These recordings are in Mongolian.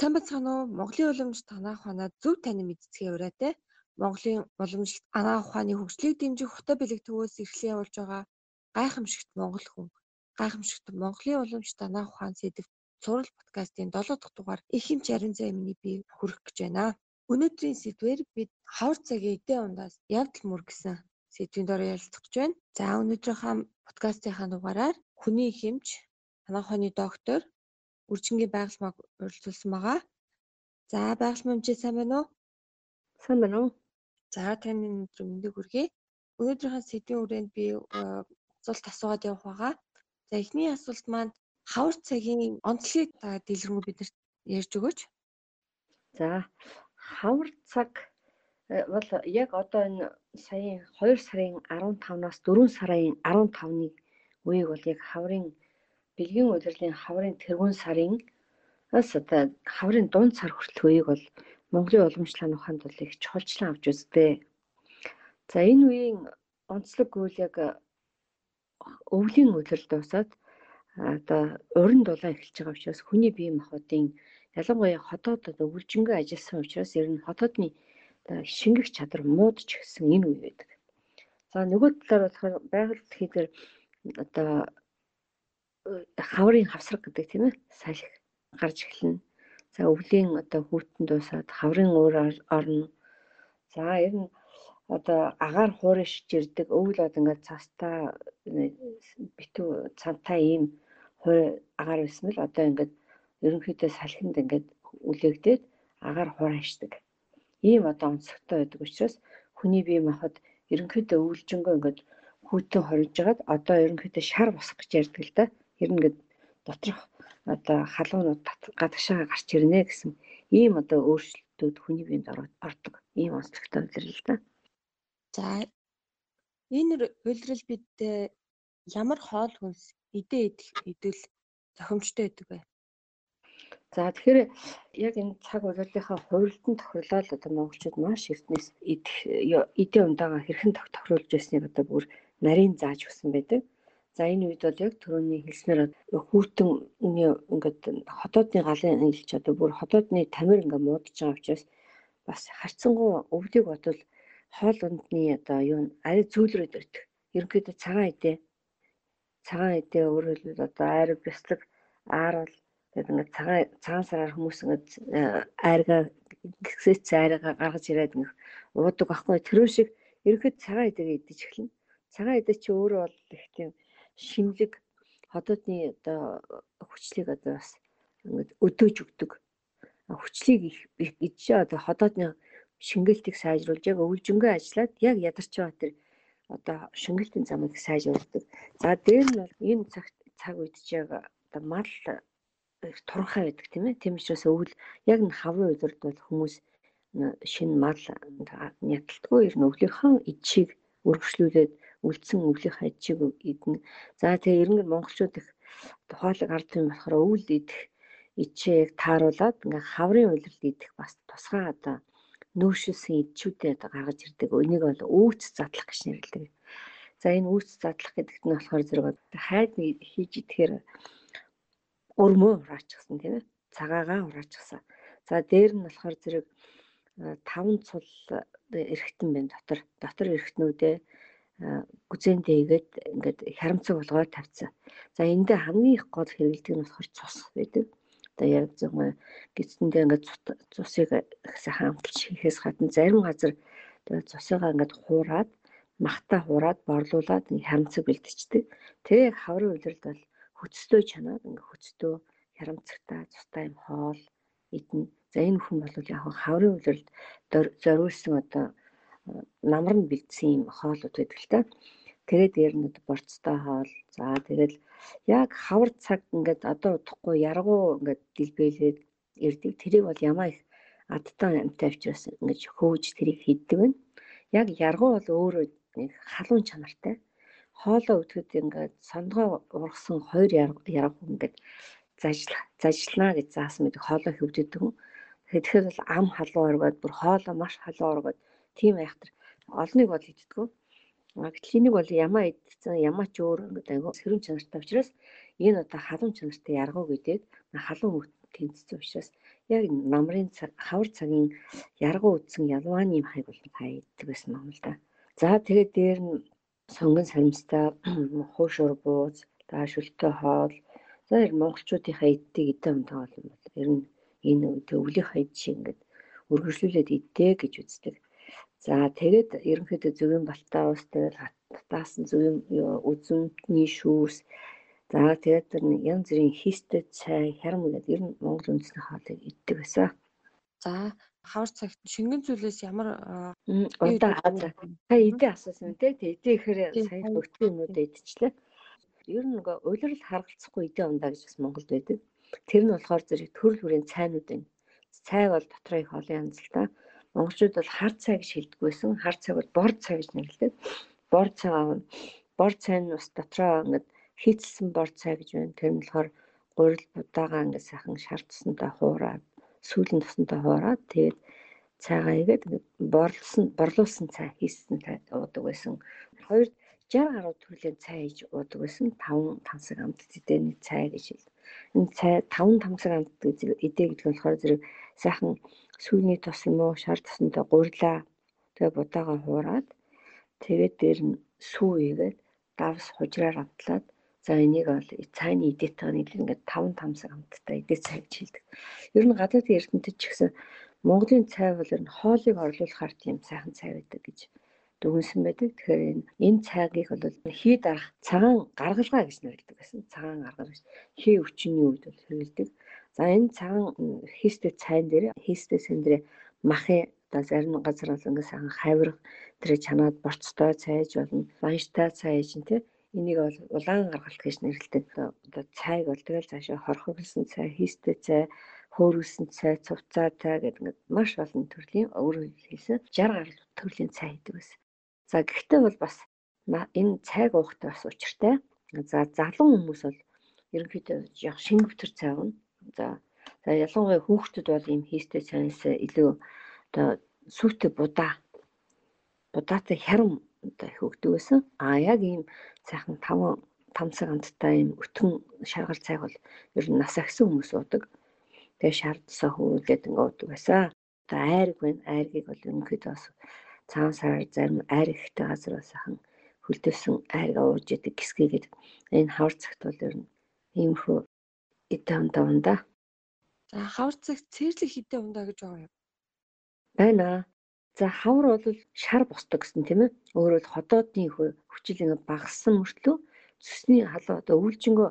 Сайн бацгаана уу? Монголын уламж танаа ухаанаа зөв тань мэдцгээ ураатай. Монголын уламж танаа ухааны хөгжлийг дэмжих хөтө бэлэг төвөөс эрхлэн явуулж байгаа гайхамшигт Монгол хүн. Гайхамшигт Монголын уламж танаа ухаан сэдв цуврал подкастын 7 дахь дугаар их хэмж ярин займны би хүрэх гэж байна. Өнөөдрийн сэдвээр бид хавар цагийн эдээ ундаас явдал мөр гэсэн сэдвийн дор ярилцах гэж байна. За өнөөдрийнхөө подкастынхаа дугаараар хүний хэмж танаа ухааны доктор үржингийн байгальмаг урьдчилсан байгаа. За байгальмаа хэмжээ сайн байна уу? Сайн байна уу? За таны өнөөдөр мэндийг хүргэе. Өнөөдрийнхөө сэдвийн хүрээнд би асуулт асуугаад явах байгаа. За эхний асуулт маань хавар цагийн онцлогийг та дэлгэрэнгүй биднэрт ярьж өгөөч. За хавар цаг э, бол яг одоо энэ саяын 2 сарын 15-наас 4 сарын 15-ны үеийг бол яг хаврын бэлгийн удирлын хаврын тэргуун сарын одоо хаврын дунд сар хүртэл үеийг бол Монголын уламжлалын ухаанд бол их чухалчлан авч үздэг. За энэ үеийн онцлог үйл яг өвлийн удирдал дуусаад одоо уран дулаан эхэлж байгаа учраас хүний бие махбодын ялангуяа хотоодод өвлжөнгөө ажилласан учраас ер нь хотоодны шингэх чадвар муудч гисэн энэ үе байдаг. За нөгөө талаар болохоор байгальд хийдэр одоо хаврын хавсраг гэдэг тийм ээ салхи гарч эхэлнэ. За өвлийн одоо хүүтэн дуусаад хаврын уур орно. За ер нь одоо агаар хуурын шиж ирдэг өвөл од ингээд цастаа битүү цантаа ийм хуур агаар байсан л одоо ингээд ерөнхийдөө салхинд ингээд үлээгдээд агаар хуурай хашдаг. Ийм одоо онцгтой байдаг учраас хүний бие махбод ерөнхийдөө өвлжөнгөө ингээд хүүтэн хоригж хагаад одоо ерөнхийдөө шар босох гэж ярьдаг л да нь ингээд доторх одоо халуунууд гадагшаа гарч ирнэ гэсэн ийм одоо өөрчлөлтүүд хүний биед ордог ийм онцлогтой үйлрэл та. За энэ үйлрэл бид ямар хоол хүнс идэ идэх идэл зохимжтой байдаг вэ? За тэгэхээр яг энэ цаг болоодынхаа хувилдан тохирлол одоо монголчууд маш эртнээс идэх эдийн ундаага хэрхэн тохируулж байсныг одоо бүр нарийн зааж өгсөн байдаг. За энэ үед бол яг түрүүний хэлснээр хүүтэн ингээд хотоодны галын илч одоо бүр хотоодны тамир ингээд муудаж байгаа учраас бас харцсангуу өвлийг бодвол хоол ундны одоо юу ари зүүлрээд ирдэг. Ерөнхийдөө цагаан идэ цагаан идэ өөрөөр хэлбэл одоо айр бяцлаг аарвал тэгээд ингээд цагаан цагаан сараар хүмүүс ингээд айргаа гисэц айргаа гаргаж ирээд ингээд уудаг байхгүй тэрөө шиг ерөнхийд цагаан идэгээ идэж эхэлнэ. Цагаан идэ чи өөрөө бол их тийм шимлэг хотоодны одоо хүчлийг одоо бас ингээд өдөөж өгдөг. Хүчлийг их идэж одоо хотоодны шингээлтийг сайжруулж яг өвлжөнгөө ажиллаад яг ядарч байгаа тэр одоо шингээлтийн замыг сайжруулдаг. За дээр нь бол энэ цагт цаг үед ч яг одоо мал туранхай байдаг тийм ээ. Тийм учраас өвөл яг н хаврын удирд бол хүмүүс шинэ мал ядалтгүй ер нь өвлийнхөө ичийг өргөжлүүлээд үлдсэн өвлийн хажиг идэнэ. За тэгээ ерөнхийд монголчууд их хоолыг ард юм болохоор өвөл идэх ичээг тааруулаад ингээ хаврын улирал идэх бас тусгай одоо нөөшилсэн идчүүдээ одоо гаргаж ирдэг. Энийг бол өвц задлах гэж нэрлэдэг. За энэ өвц задлах гэдэгт нь болохоор зэрэг хайд хийж идэхээр өрмөө ураачихсан тийм ээ. Цагаагаа ураачихсан. За дээр нь болохоор зэрэг таван цул эргэтэн байна дотор. Дотор эргэтнүүдээ гүзэн дээгээд ингээд харамцаг болгоод тавьсан. За эндээ хамгийн их гол хэрэгэлдэг нь болохоор цус байдаг. Одоо яг зөв гисэндээ ингээд цусыг сайхан амталж хийхээс гадна зарим газар цусыгаа ингээд хуураад махтаа хуураад борлуулад харамцаг бэлдчихдэг. Тэгээ хаврын үйлрэлд бол хөцтөө чанаад ингээд хөцтөө харамцагтаа цустай юм хоол идэнэ. За энэ хүн бол яг хаврын үйлрэлд зориулсан одоо намар нь бэлдсэн юм хоолууд байдаг л та. Тэгээд дээр нь борцтой хоол. За тэгэл яг хавар цаг ингээд одоо удахгүй яргуу ингээд дэлбэлээд ирдэг. Тэрийг бол ямаа их адтай амтай авчраас ингээд хөөж тэрийг хийдэг байна. Яг яргуу бол өөрөө нэг халуун чанартай. Хоолоо өтгөд ингээд сондгоо ургасан хоёр яргуу ингээд зажил зажилнаа гэж заасан мэт хоолоо хөвдөдөг. Тэгэхээр бол ам халуун оргоод бүр хоолоо маш халуун оргоод тийм айхтар олныг бол иддэггүй. Гэтэл энийг бол ямаа идсэн ямаа ч өөр ингээд айгүй сэрүүн чанартай учраас энэ одоо халуун чанартай яргуу гэдэг халуун тэнцсэн учраас яг намрын хавар цагийн яргуу үдсэн ялwaаны хайг бол хайдаг байсан юм л да. За тэгээд дээр нь сонгон саримстай хуушур бууз, даа шүлтэй хоол. За ер монголчуудынхаа иддэг идэм онтоо бол ер нь энэ төвлийнхаа ид шиг ингээд үргэлжлүүлээд иддэг гэж үздэг. За тэгээд ерөнхийдөө зөвөн балтаа ус тэгэл татаасан зөвөн үзэмтний шүүс за тэгээд янз бүрийн хийстэй цай хярам гэдэг ер нь Монгол үндэсний хоолыг иддэг байсан. За хавар цагт шингэн зүйлээс ямар удаа та идэ асуусан те идэ ихээр сая өгтөө юмудаа идчихлээ. Ер нь нөгөө улирал харгалцахгүй идэ ундаа гэж бас Монголд байдаг. Тэр нь болохоор зэрэг төрөл бүрийн цайнууд байна. Цай бол дотроо их олон янз л та. Монголчууд бол хар цай гэж хэлдэг байсан. Хар цай бол бор цай гэж нэрлэдэг. Бор цай. Бор цай нь бас дотроо ингээд хийцэлсэн бор цай гэж байна. Тэр нь болохоор гурил будаага ингээд сайхан туснаа хуураад сүүлийн туснаа хуураад тэгээд цайгаа игээд борлсон борлуулсан цай хийсэн уудаг байсан. Хоёр 60 гаруй төрлийн цай хийж уудаг байсан. 5 тансаг амт зэдэний цай гэж хэлдэг. Энэ цай 5 тамсаг амт идэ гэдэг нь болохоор зэрэг сайхан сүйний тос юм уу шар тосонтой гурилаа тэгээ будаага хуураад тэгээд дээр нь сүү игээд давс хужраар амтлаад за энийг бол цайны идэтэйг нь ингээд 5 тамсаг амттай идэ цай гэж хэлдэг. Ер нь гадаадын эрдэмтэд ч гэсэн Монголын цай бол ер нь хоолыг орлуулахар тийм сайхан цай байдаг гэж дүгнсэн байдаг. Тэгэхээр энэ энэ цайгийг бол хий дарах цагаан гаргалгаа гэж нэрлэдэг гэсэн. Цагаан гаргал хий өвчний үед бол хэрэгэлдэг. За энэ цагаан хийстэй цайн дээр хийстэй сэн дээр махын одоо зарим газар бол ингээ сайхан хавирга тэр чанаад борцтой цайж болно. Банштай цайж нь те энийг бол улаан гаргалт гэж нэрлэдэг. Одоо цайг бол тэгэл цаашаа хорхоглосон цай, хийстэй цай, хөөрүүлсэн цай, цувцаа цай гэдэг ингээд маш олон төрлийн өөрөөр хэлсэн 60 гаруй төрлийн цай хийдэг байсан. За гэхдээ бол бас энэ цайг уухтай бас учиртай. За залуу хүмүүс бол ерөнхийдөө яг шингэвтер цай уна. За за ялангуяа хүүхдэд бол ийм хийстэй цайнаас илүү одоо сүвтэй будаа будаатай хярам одоо их өгдөг байсан. А яг ийм сайхан 5 5 цаг амттай ийм өтгөн шаргал цайг бол ер нь нас агсан хүмүүс уудаг. Тэгээ шаардсаа хөвөлгээд ингээ уудаг байсан. Одоо айрг байна. Айргийг бол ерөнхийдөө бас цагаан сараар зарим айр ихтэй газар бас сайхан хөлдөвсөн айрга ууж идэг гисгэгээд энэ хавар цагт бол ер нь иймэрхүү эдэ ундаа ундаа. За хавар цагт цэрлэг хідэ ундаа гэж байгаа юм. Байна. За хавар бол шар босдог гэсэн тийм ээ. Өөрөөр ходоодны хүчил ингэ багассан мөртлөө цэсний халуу одоо өвлжингөө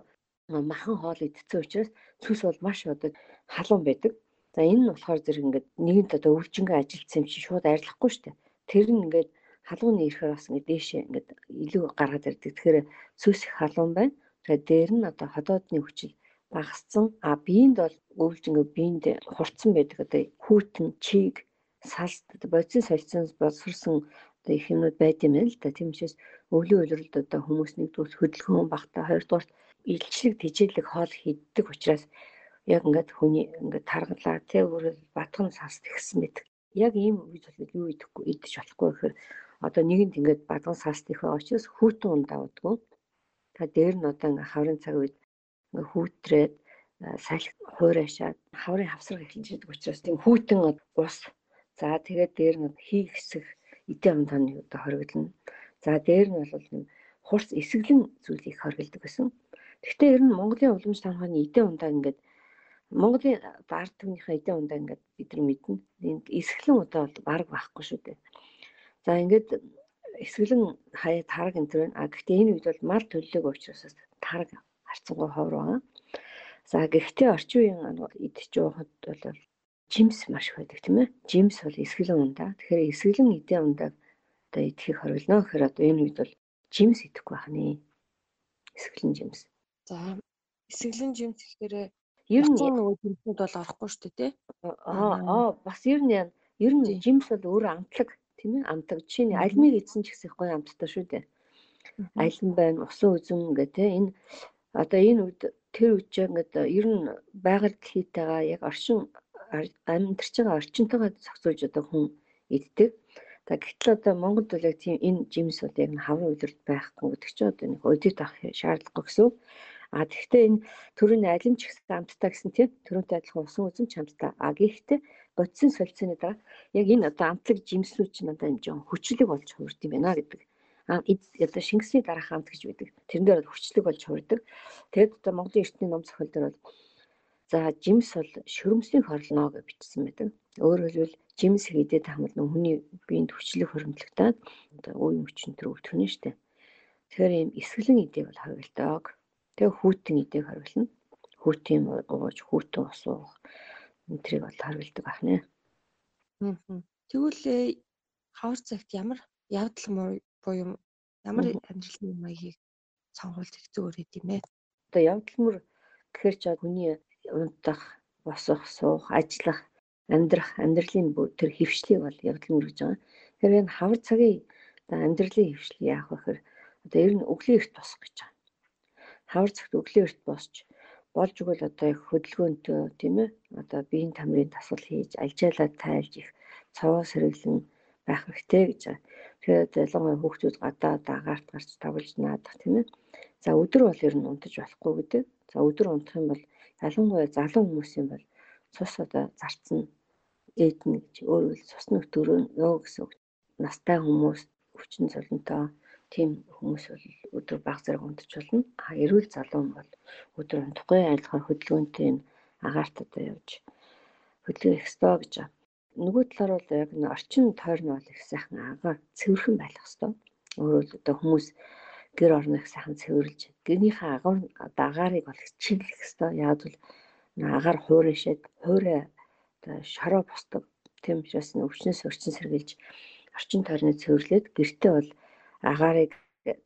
махан хоол идсэн учраас цүс бол маш одоо халуун байдаг. За энэ нь болохоор зэрэг ингээд нэгэнт одоо өвлжингөө ажилтсан юм чи шууд арилахгүй шүү дээ. Тэр нь ингээд халууны ирэхээр бас ингээд дээшээ ингээд илүү гаргаад ирдэг. Тэгэхээр их халуун байна. Тэгээд дээр нь одоо ходоодны хүчил багассан. А биеинд бол өвлжингөө биеинд хурцсан байдаг одоо хүүтэн, чиг, салт бодисын солилцсон боловсрсон одоо их юмуд байд юм л да. Тийм учраас өвлийн үйлрэлд одоо хүмүүс нэгдүгээр хөдөлгөөн багтаа хоёрдугаар илчлэг тижээлэг хоол хийддэг учраас яг ингээд хүний ингээд таргалаа тий өөрөөр батган саст ихсэн мэт. Яг ийм үед бол юу идэхгүй идэж болохгүй гэхээр одоо нэгэнд ингээд батган саст их учраас хүүтэн ундаа удгүй. Та дээр нь одоо ингээд хаврын цаг үед хүүтрээд салхи хуурайшаад хаврын хавсраг эхэлж байгаа учраас тийм хүүтэн ус за тэгээд дээр нь хий хэсэг эдийн амтаны одоо хоригдлно. За дээр нь бол юм хурц эсгэлэн зүйл их хоригддаг гэсэн. Гэхдээ ер нь Монголын уламж тамхааны эдийн ундаа ингээд Монголын ард түмнийхээ эдийн ундаа ингээд бид нар мэднэ. Энд эсгэлэн удаа бол баг байхгүй шүү дээ. За ингээд эсгэлэн хаяа тараг энэ төр. А гэхдээ энэ үед бол мал төлөлөг учраас тараг харцангуй ховор байгаа. За гэхдээ орчин үеийн идэж уухад бол жимс маш их байдаг тийм ээ. Жимс бол эсгэлэн ундаа. Тэгэхээр эсгэлэн эдийн ундааг одоо идэхийг хориглоно гэхээр одоо энэ үед бол жимс идэхгүй байх нэ. Эсгэлэн жимс. За эсгэлэн жимс гэхээр ер нь нөгөө жимсүүд бол орохгүй шүү дээ тий. Аа аа бас ер нь ер нь жимс бол өөрөө амтлаг тийм ээ амтлаг. Жишээ нь альмиг идсэн ч гэсэн гоё амттай шүү дээ. Айлан байна, усан үзэн гэх тий энэ одоо энэ үед тэр үед ингээд ер нь байгаль дэлхийтэйгээ яг оршин амьдарч байгаа орчинтойгоо зохицуулж одоо хүн иддэг. За гэтэл одоо Монголд бол яг тийм энэ жимс бол яг хаврын үйлрэлт байхгүй гэдэг чинь одоо нэг өдөд авах шаардлагагүй гэсэн. А тэгэхдээ энэ төрөний алимч гэсэн амттай гэсэн тийм төрөнтэй адилхан усан үзэмч амттай. А гэхдээ бодисын солилцооны дараа яг энэ одоо амтлаг жимснүүд чинь одоо юм жоо хүчлэг болж хувирд юм байна гэдэг. Одоо Шингисний дараах амт гэж байдаг. Тэрэн дээр бол хүчлэг болж хувирдаг. Тэгэд одоо Монголын эртний ном зохиол дээр бол за жимс бол шөрөмсний хорлноо гэж бичсэн байдаг. Өөрөөр хэлбэл жимс хийдээд хамт нөх хүний биед хүчлэг хөрөмтлөгтөөд одоо үеийн хүчин төр өвдөх нь штэ. Тэгэхээр ийм эсгэлэн идэг бол хавилдаг. Тэгээ хүүтэн идэг харуулна. Хүүтийн ууж хүүтэн ус уух энтрийг бол харуулдаг байх нэ. Тэгвэл э, хавар цагт ямар явдал буюу ямар амьдралын маягийг сонгуульд хэцүү өрөөд юм бэ? Одоо явдал мөр гэхэр ч хүний унтах, босох, суух, ажиллах, амьдрах, амьдралын тэр хөвшлийг бол явдал мөр гэж байгаа. Тэгэхээр энэ хавар цагийн амьдралын хөвшил яах вэ гэхээр одоо ер нь өглөө эрт босох гэж байгаа. Хавар цагт өглөө эрт босч болж игэл одоо их хөдөлгөөнтэй тийм ээ одоо биеийн тамирын тасгал хийж алжаалаад тайлж их цаваа сэргэлэн байх хэрэгтэй гэж байгаа. Тэгээд ялангуяа хүүхдүүд гадаа дагаарт гарч тавлж наадах тийм ээ. За өдөр бол ер нь унтаж болохгүй гэдэг. За өдөр унтах юм бол ялангуяа залуу хүмүүсийн бол цус одоо зарцсан эднэ гэж өөрөөр цус нөтөрөө нөө гэсэн үг. Настай хүмүүс хүчин золонтой тийм хүмүүс бол өдөр баг зэрэг унтж болно. А эрүүл залуу бол өдөр унтахгүй айлхаар хөдөлгөөнтэй агаарт одоо явж хөдөлгөөн ёстой гэж байна. Нөгөө талаар бол яг н орчин тойр нь бол их сайхан агаар цэвэрхэн байх ёстой. Өөрөөр одоо хүмүүс гэр орно их сайхан цэвэрлж гэрнийхээ агаар агаарыг бол чиглэх ёстой. Яг бол агаар хуурайшаад хуурай одоо шороо босдог тийм учраас өвчнөөс өрчин сэргийлж орчин тойрны цэвэрлээд гэртээ бол агаарыг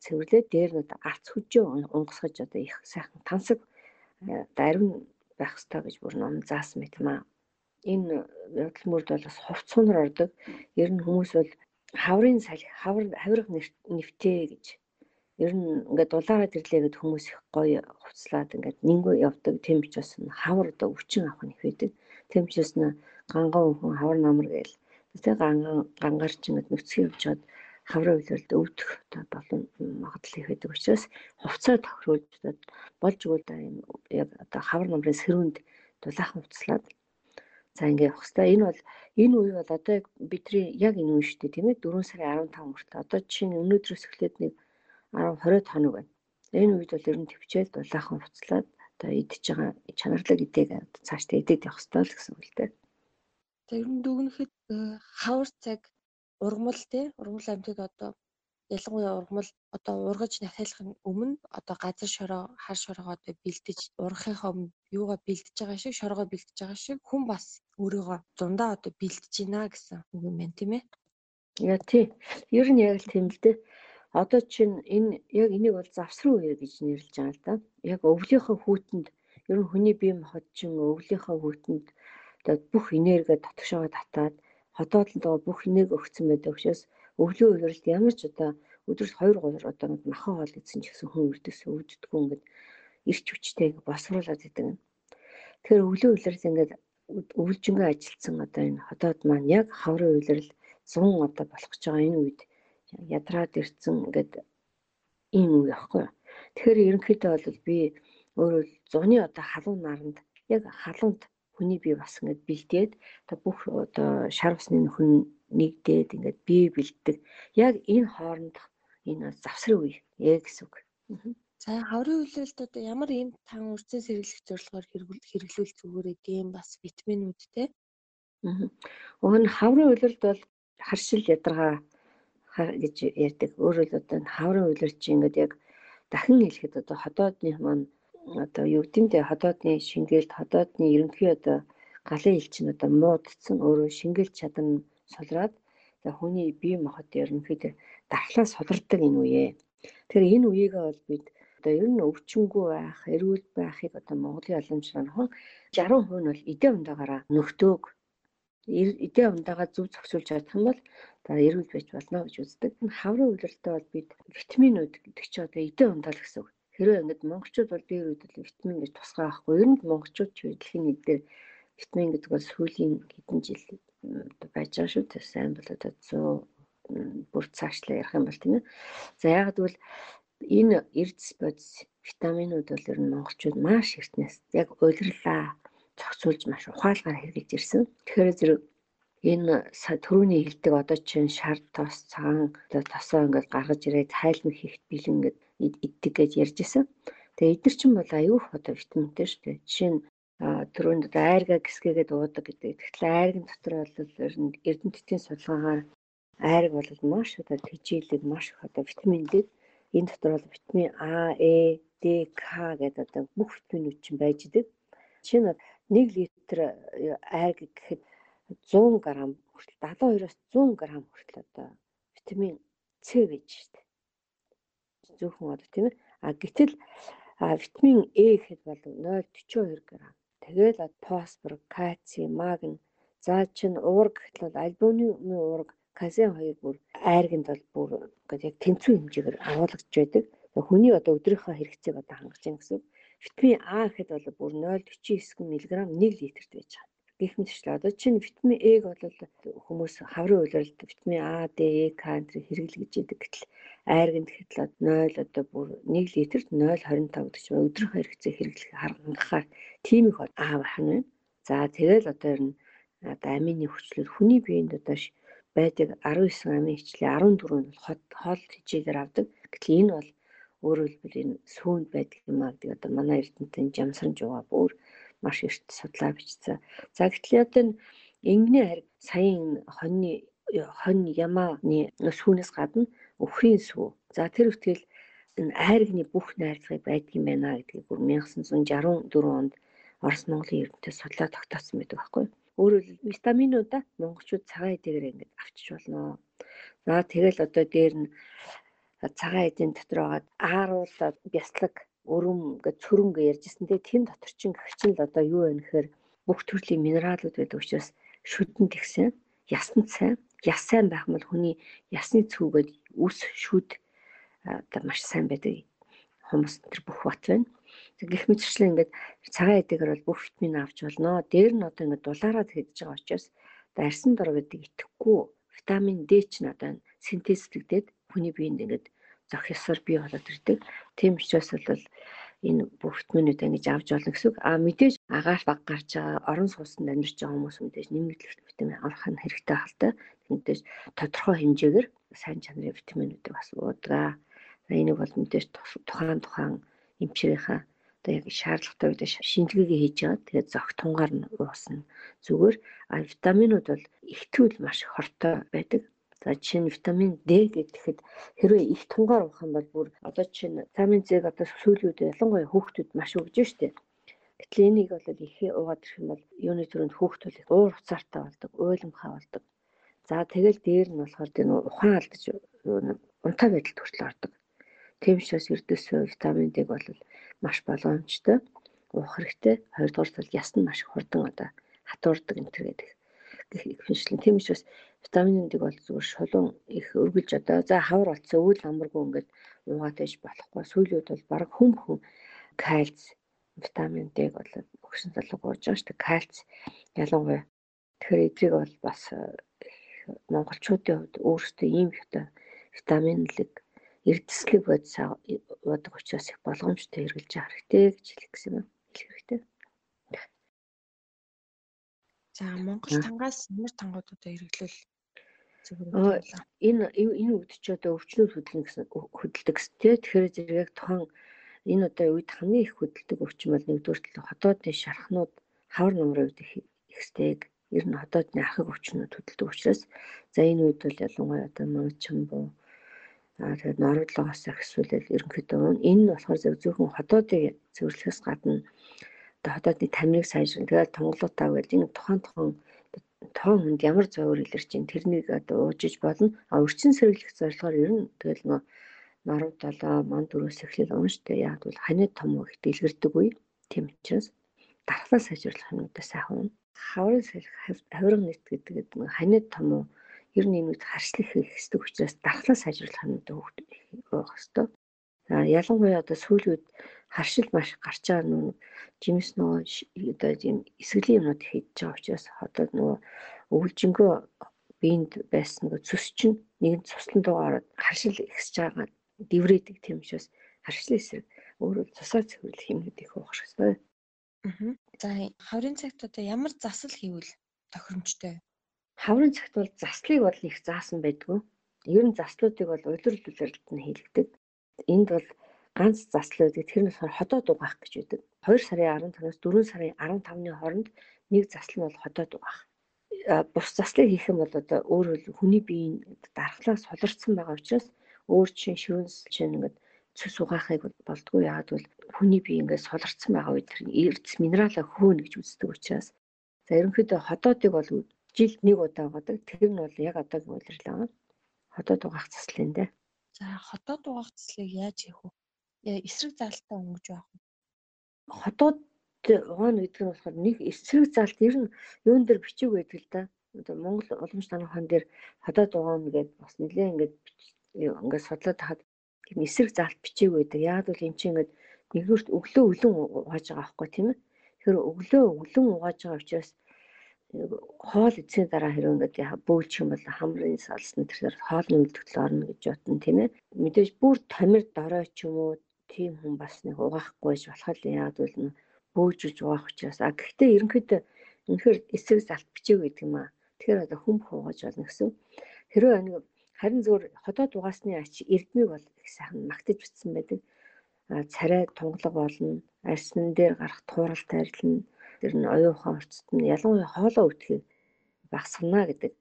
цэвэрлээд дээр нь арц хүжээ унгасгаж одоо их сайхан тансаг дарвин байх хэрэгтэй гэж бүр ном заасан мэт маа. Энэ явдал мөрд бол бас хувцсуунаар ордог. Ер нь хүмүүс бол хаврын салхи, хавар хавирга нэвтээ гэж ер нь ингээд дулаараа ирлээ гэд хүмүүс их гоё хувцлаад ингээд нингөө явдаг. Тийм ч бас хавар одоо өвчин авах нь их байдаг. Тийм ч бас ганган хүн хавар намар гээл. Тэгээ ганган гангаар ч ингээд нөхцөл явж чад хаврын үйлрэлд өвдөх болон магадлал их байдаг учраас хувцас тохируулж болж өгөл да юм яг одоо хавар намрын сэрүүнд дулаахан хувцлаад за ингээ явах хэвээр энэ бол энэ үе бол одоо бидний яг энэ үе шүү дээ тийм ээ 4 сарын 15 хүртэл одоо жишээ нь өнөөдрөөс эхлээд нэг 10 20 хоног байна. Энэ үед бол ер нь төвчээл дулаахан хувцлаад одоо идж байгаа чанарлаг идээг цаашдаа идээд явах хэвээр л гэсэн үг л дээ. Тэр нь дүгнэхэд э, хавар цаг ургамал тий ургамал амьтад одоо ялангуяа ургамал одоо ургаж нахайлахын өмнө одоо газар шороо хар шороогоо одоо бэлдэж ургахынхаа өмнө юугаа бэлдэж байгаа шиг шороогоо бэлдэж байгаа шиг хүн бас өөрийгөө зундаа одоо бэлдэж байна гэсэн үг юм байна тийм ээ. Яа тий. Ер нь яг л тийм л дээ. Одоо чинь энэ яг энийг бол завсрын үе гэж нэрлэж байгаа л да. Яг өвлийнхөө хүүтэнд ер нь хүний бие махбод чинь өвлийнхөө хүүтэнд бүх энерги дотгошоо татаад хотоодлоо бүх нэг өгсөн байдаг учраас өглөө үеэрэлд ямар ч одоо өдөрт 2 3 одоо махан хоол идсэн ч гэсэн хүн өрдөөс өвддөггүй ингээд ирч хүчтэй босруулаад идэг. Тэгэхээр өглөө үеэрэл ингээд өвлжөнгөө ажилтсан одоо энэ хотоод маань яг хаврын үеэрэл 100 одоо болох гэж байгаа энэ үед ядраад ирсэн ингээд ийм үе байхгүй. Тэгэхээр ерөнхийдөө бол би өөрөө зуны одоо халуун наранд яг халуунд хүний бие бас ингээд бэлдээд одоо бүх одоо шар усны нөхөн нэгдээд ингээд бие бэлддэг. Яг энэ хооронд энэ завсрын үе яг гэсэн үг. За хаврын үйлрэлд одоо ямар юм тан үрцэн сэргийлэх зорилгоор хэрэглүүл зүгээрээ гэм бас витаминууд те. Нь хаврын үйлрэлд бол харшил ядаргаа гэж ярьдаг. Өөрөөр одоо хаврын үйлрэлд чинь ингээд яг дахин хэлэхэд одоо хотоодны маань одоо юу гэмдэ хотоодны шингээлт хотоодны ерөнхий одоо галын ил чинь одоо муудсан өөрөө шингээлт чадан солроод за хүний бие махбод ерөнхийдөө дархлаа солирдог энэ үе. Тэгэхээр энэ үеигээ бол бид одоо ер нь өвчнгүй байх, эрүүл байхыг одоо Монголын боломжоор хон 60% нь бол эдээ ундаагаараа нөхдөг эдээ ундаагаа зөв зохицуулж чадах юм бол за эрүүл байж болно гэж үздэг. Хаврын үйлрэлтэй бол бид витаминууд гэдэг чинь одоо эдээ ундаал гэсэн үг Хэрвээ ингээд монголчууд бол би үед л витамин гэж тусгай авахгүй. Ер нь монголчууд ч дэлхийн нэг дээр витамин гэдэг бол сүүлийн хэдэн жил байж байгаа шүү дээ. Сайн бол одоо 100 бүр цаашлаа ярих юм бол тийм ээ. За яг гэвэл энэ эрдэс бодис витаминууд бол ер нь монголчууд маш эртнээс яг уйлрлаа зохицуулж маш ухаалгаар хэрэглэж ирсэн. Тэгэхээр зэрэг энэ түрүүний хэлдэг одоо чинь шар тос цагаан тосоо ингээд гаргаж ирээд хайлмаг хийхт бэлэн ингээд иддэг гэж ярьж исэн. Тэгээ эдгэр чинь бол аюух одоо витаминтэй шүү дээ. Жишээ нь түрүүнд одоо айрга гисгэгээд уудаг гэдэг. Тэгэхээр айргын дотор бол эрдэмтдийн судалгаагаар айраг бол маш одоо тэжээлэг маш их одоо витамин D энэ дотор бол витамин А, Э, D, К гэдэг одоо бүх витаминууд чинь байж идэг. Жишээ нь 1 литр айраг гэхэд 100 г хүртэл 72-оос 100 г хүртэл одоо витамин С байж штэ. Зөвхөн одоо тийм ээ. А гэтэл витамин Э гэхэд бол 0.42 г. Тэгээд фосфор, кальци, магний за чин уург гэтэл бол альбумины уург казин хоёр бүр айрганд бол бүр ингээд яг тэнцүү хэмжээгээр агуулгаж байдаг. Хүний одоо өдрийнхөө хэрэгцээг одоо хангаж яах гэсэн. Витамин А гэхэд бол бүр 0.49 мг 1 литрт байж байгаа гэх мэтчлээ. Одоо чинь витамин Э-г бол хүмүүс хаврын үйлрэлд витамин А, Д, Э, К энэ хэрэглэж идэг гэтэл айрганд хэтлээд 0 одоо бүр 1 литрт 0.25 гэдэг чинь өдрийнхөө хэрэгцээ хэрэглэх хангахаар тийм их аа байна. За тэгэл одоо ер нь одоо амины хүчлэл хүний биед одоо байдаг 19 амин хичlee 14 нь бол хоол хичээгээр авдаг. Гэтэл энэ бол өөрөөр хэлбэл энэ сүүнд байдаг юм аа гэдэг одоо манай эрдэнтэн жамсарн жугаа бүр маш эрт судлаа бичсэн. За гэтэл одоо ингэний харь саяын хоньны хонь ямааны сүүнээс гадна өхрийн сүү. За тэр үтгэл энэ айргны бүх найрлагыг байдаг юм байна гэдгийг бүр 1964 онд Орос Монголын эрдэнэт судлаа тогтоосон байдаг байхгүй. Өөрөөр хэлбэл витаминуудаа монголчууд цагаан эдэгээр ингэж авчиж болно. За тэгэл одоо дээр нь цагаан эдийн дотор байгаа ааруулаад бяцлаг өрөм гэж цөрөн гэж ярьжсэн те тийм дотор чин гэгчин л одоо юу вэ гэхээр бүх төрлийн минералууд байдаг учраас шүдэн тэгсэн ясанд сайн яс сайн байх бол хүний ясны цүүгээд үс шүд одоо маш сайн байдаг хүмүүс тэр бүх бат байна. Гэх мэтчлэн ингээд цагаан эдэгээр бол бүх витамин авч болно. Дээр нь одоо ингээд дулаараад хийж байгаа учраас дарсан дор гэдэг итгэхгүй витамин D ч надад синтезлэгдээд хүний биед ингээд зөх ёсоор бий болоод ирдэг. Тийм учраас бол энэ бүх витаминууд ингэж авч болно гэсэн үг. А мэдээж агаар баг гарч байгаа орон сууцнд амьдарч байгаа хүмүүс мэдээж нэмэгдэл витамин авах нь хэрэгтэй халтай. Мэдээж тодорхой хэмжээгээр сайн чанарын витаминуудыг бас уудаг. Энийг бол мэдээж тухайн тухайн эмчрийнхаа одоо яг шаардлагатай үед шинжилгээгээ хийж байгаа. Тэгээд зөх тунгаар нь уусна. Зүгээр а витаминууд бол ихтвэл маш хортой байдаг. За чинь витамин D гэхэд хэрвээ их тунгаар уух юм бол бүр одоо чинь витамин Z одоо сүүлийн үед ялангуяа хүүхдүүд маш өгж штэ. Гэтэл энийг бол ихээ уугаад ирэх юм бол юуны төрөнд хүүхдүүд уур уцаартай болдог, уйлмхай болдог. За тэгэл дээр нь болохоор тэр ухаан алдаж унтаа байдалд хүртэл ордог. Тийм учраас эрдэсөө витамин D бол маш боломжтой уух хэрэгтэй. Хоёрдугаар тал яс нь маш хурдан одоо хатуурдаг энэ төр гэдэг гихэншлэн. Тийм учраас витамин D бол зүгээр шулуун их өргөлж одоо за хавар болцсон өвөл амаргүй ингээд уугаад байж болохгүй. Сүүлийн үед бол баг хүм хүм кальц витамин D бол өгсөн залуу гоож байгаа шүү дээ. Кальц ялангуяа тэгэхээр эдрийг бол бас монголчуудын хувьд өөрсдөө ийм витаминлэг эрдэслэг бодис уудаг учраас их болгоомжтой хэрэгжилж байгаа хэрэгтэй гэж хэлэх гэсэн юм. Хэлэх хэрэгтэй. За Монгол тангаас ямар тангуудуудаа хэрэглүүл энэ энэ үед ч одоо өвчнүүд хөдөлнө гэсэн хөдөлдөг тий. Тэгэхээр зэрэг яг тухайн энэ одоо үед хамгийн их хөдөлдөг өвчин бол нэгдүгээр хотоодны шархнууд хавар нумрын үед их ихсдэг. Ер нь хотоодны ахыг өвчнүүд хөдөлдөг учраас за энэ үед бол ялангуяа одоо мангачмбуу Аа тэгээд ноороглогоос ахсуулал ерөнхийдөө энэ нь болохоор зөв зөвхөн хотоодыг зөвлөхөөс гадна одоо хотоодны тамирыг сайжруулах тэгээд тунгалуутаа гэж энэ тухайн тухайн тоон хүнд ямар зовөр илэрч ин тэрнийг одоо уужиж болно. А өрчин сэргийлэх зорилгоор ер нь тэгэл нөө нарав долоо ман дөрөөс эхлэл ууштай яг бол ханы том их дэлгэрдэггүй. Тийм учраас дархлаа сайжруулах юмудаа сайхан. Хаврын сэлэх хавирга нийт гэдэг нь ханы том уу ер нь юмуд харшлах хэсэг учраас дархлаа сайжруулах хөөхт байх хэвээр. За ялангуяа одоо сүүлийн үед харшил маш гарч байгаа нүү жимс нөгөө одоо ийм эсгэлийн юмнууд хийж байгаа учраас одоо нөгөө өвлжингөө биенд байсан нөгөө цус чинь нэгэн цуслан дуугаар харшил ихсэж байгаа дэврээдэг тийм учраас харшлын эсрэг Өөрөө цусаа цэвэрлэх юм гэдэг их уухах хэрэгтэй. Аа. За хаврын цагт одоо ямар засал хийвэл тохиромжтой? Хаврын цагт бол заслыг бол их заасан байдгүй. Ер нь заслуудыг бол улирал улиралд нь хийлгдэг. Энд бол ганц заслууд гэдэг тэр нь ходоод угаах гэж байдаг. 2 сарын 15-наас 4 сарын 15-ны хооронд нэг засал нь бол ходоод угаах. Бус заслыг хийх юм бол одоо өөрөөр хүний биеийн дархлаас суларцсан байгаа учраас өөр чинь шивэнс чинь ингээд цус угаахыг болдгоо яагаад бол хүний бие ингээд суларцсан байгаа үед тэр эрдэс минералаа хөөнө гэж үздэг учраас за ерөнхийдөө ходоодыг бол жилд нэг удаа угаадаг. Тэр нь бол яг одоогийн үйлрэл байгаа. Ходоод угаах заслын дээ. За ходоод угаах заслыг яаж хийх вэ? Эсрэг заалтаа өнгөж вэ? Ходоод угаана гэдэг нь болохоор нэг эсрэг заалт ер нь юун дээр бичиг байдаг л да. Одоо Монгол уламж танахын дээр ходоод угаана гэдээ бас нэлээ ингээд ингээд судлаад хахад тийм эсрэг заалт бичээг байдаг. Яг бол эн чинь ингээд нэгдүгürt өглөө өлөн угааж байгаа байхгүй тийм ээ. Тэгэхээр өглөө өлөн угааж байгаа учраас хоол эцсийн дараа хэрэг ингээд бөөлч юм бол хамрын салсны тэр хоолны үлдэгдэл орно гэж бодно тийм ээ. Мэдээж бүр тамир дорой ч юм уу тийм хүн бас нэг угаахгүйж болох л яг бол бөөжүүлж угаах учраас а гэхдээ ерөнхийдөө үнэхээр эсрэг залт бичээг гэдэг юм аа. Тэгэхээр одоо хүм хуугаж болно гэсэн. Хэрвээ нэг харин зөвөр ходоод угаасны ач эрдмийг бол их сайхан магтаж бичсэн байдаг. Царай тунгалаг болно, арьсан дээр гарах туурал тайрлна, тэр нь оюун ухаан орцтон ялангуяа хоолоо өгдөгийг багасгана гэдэг.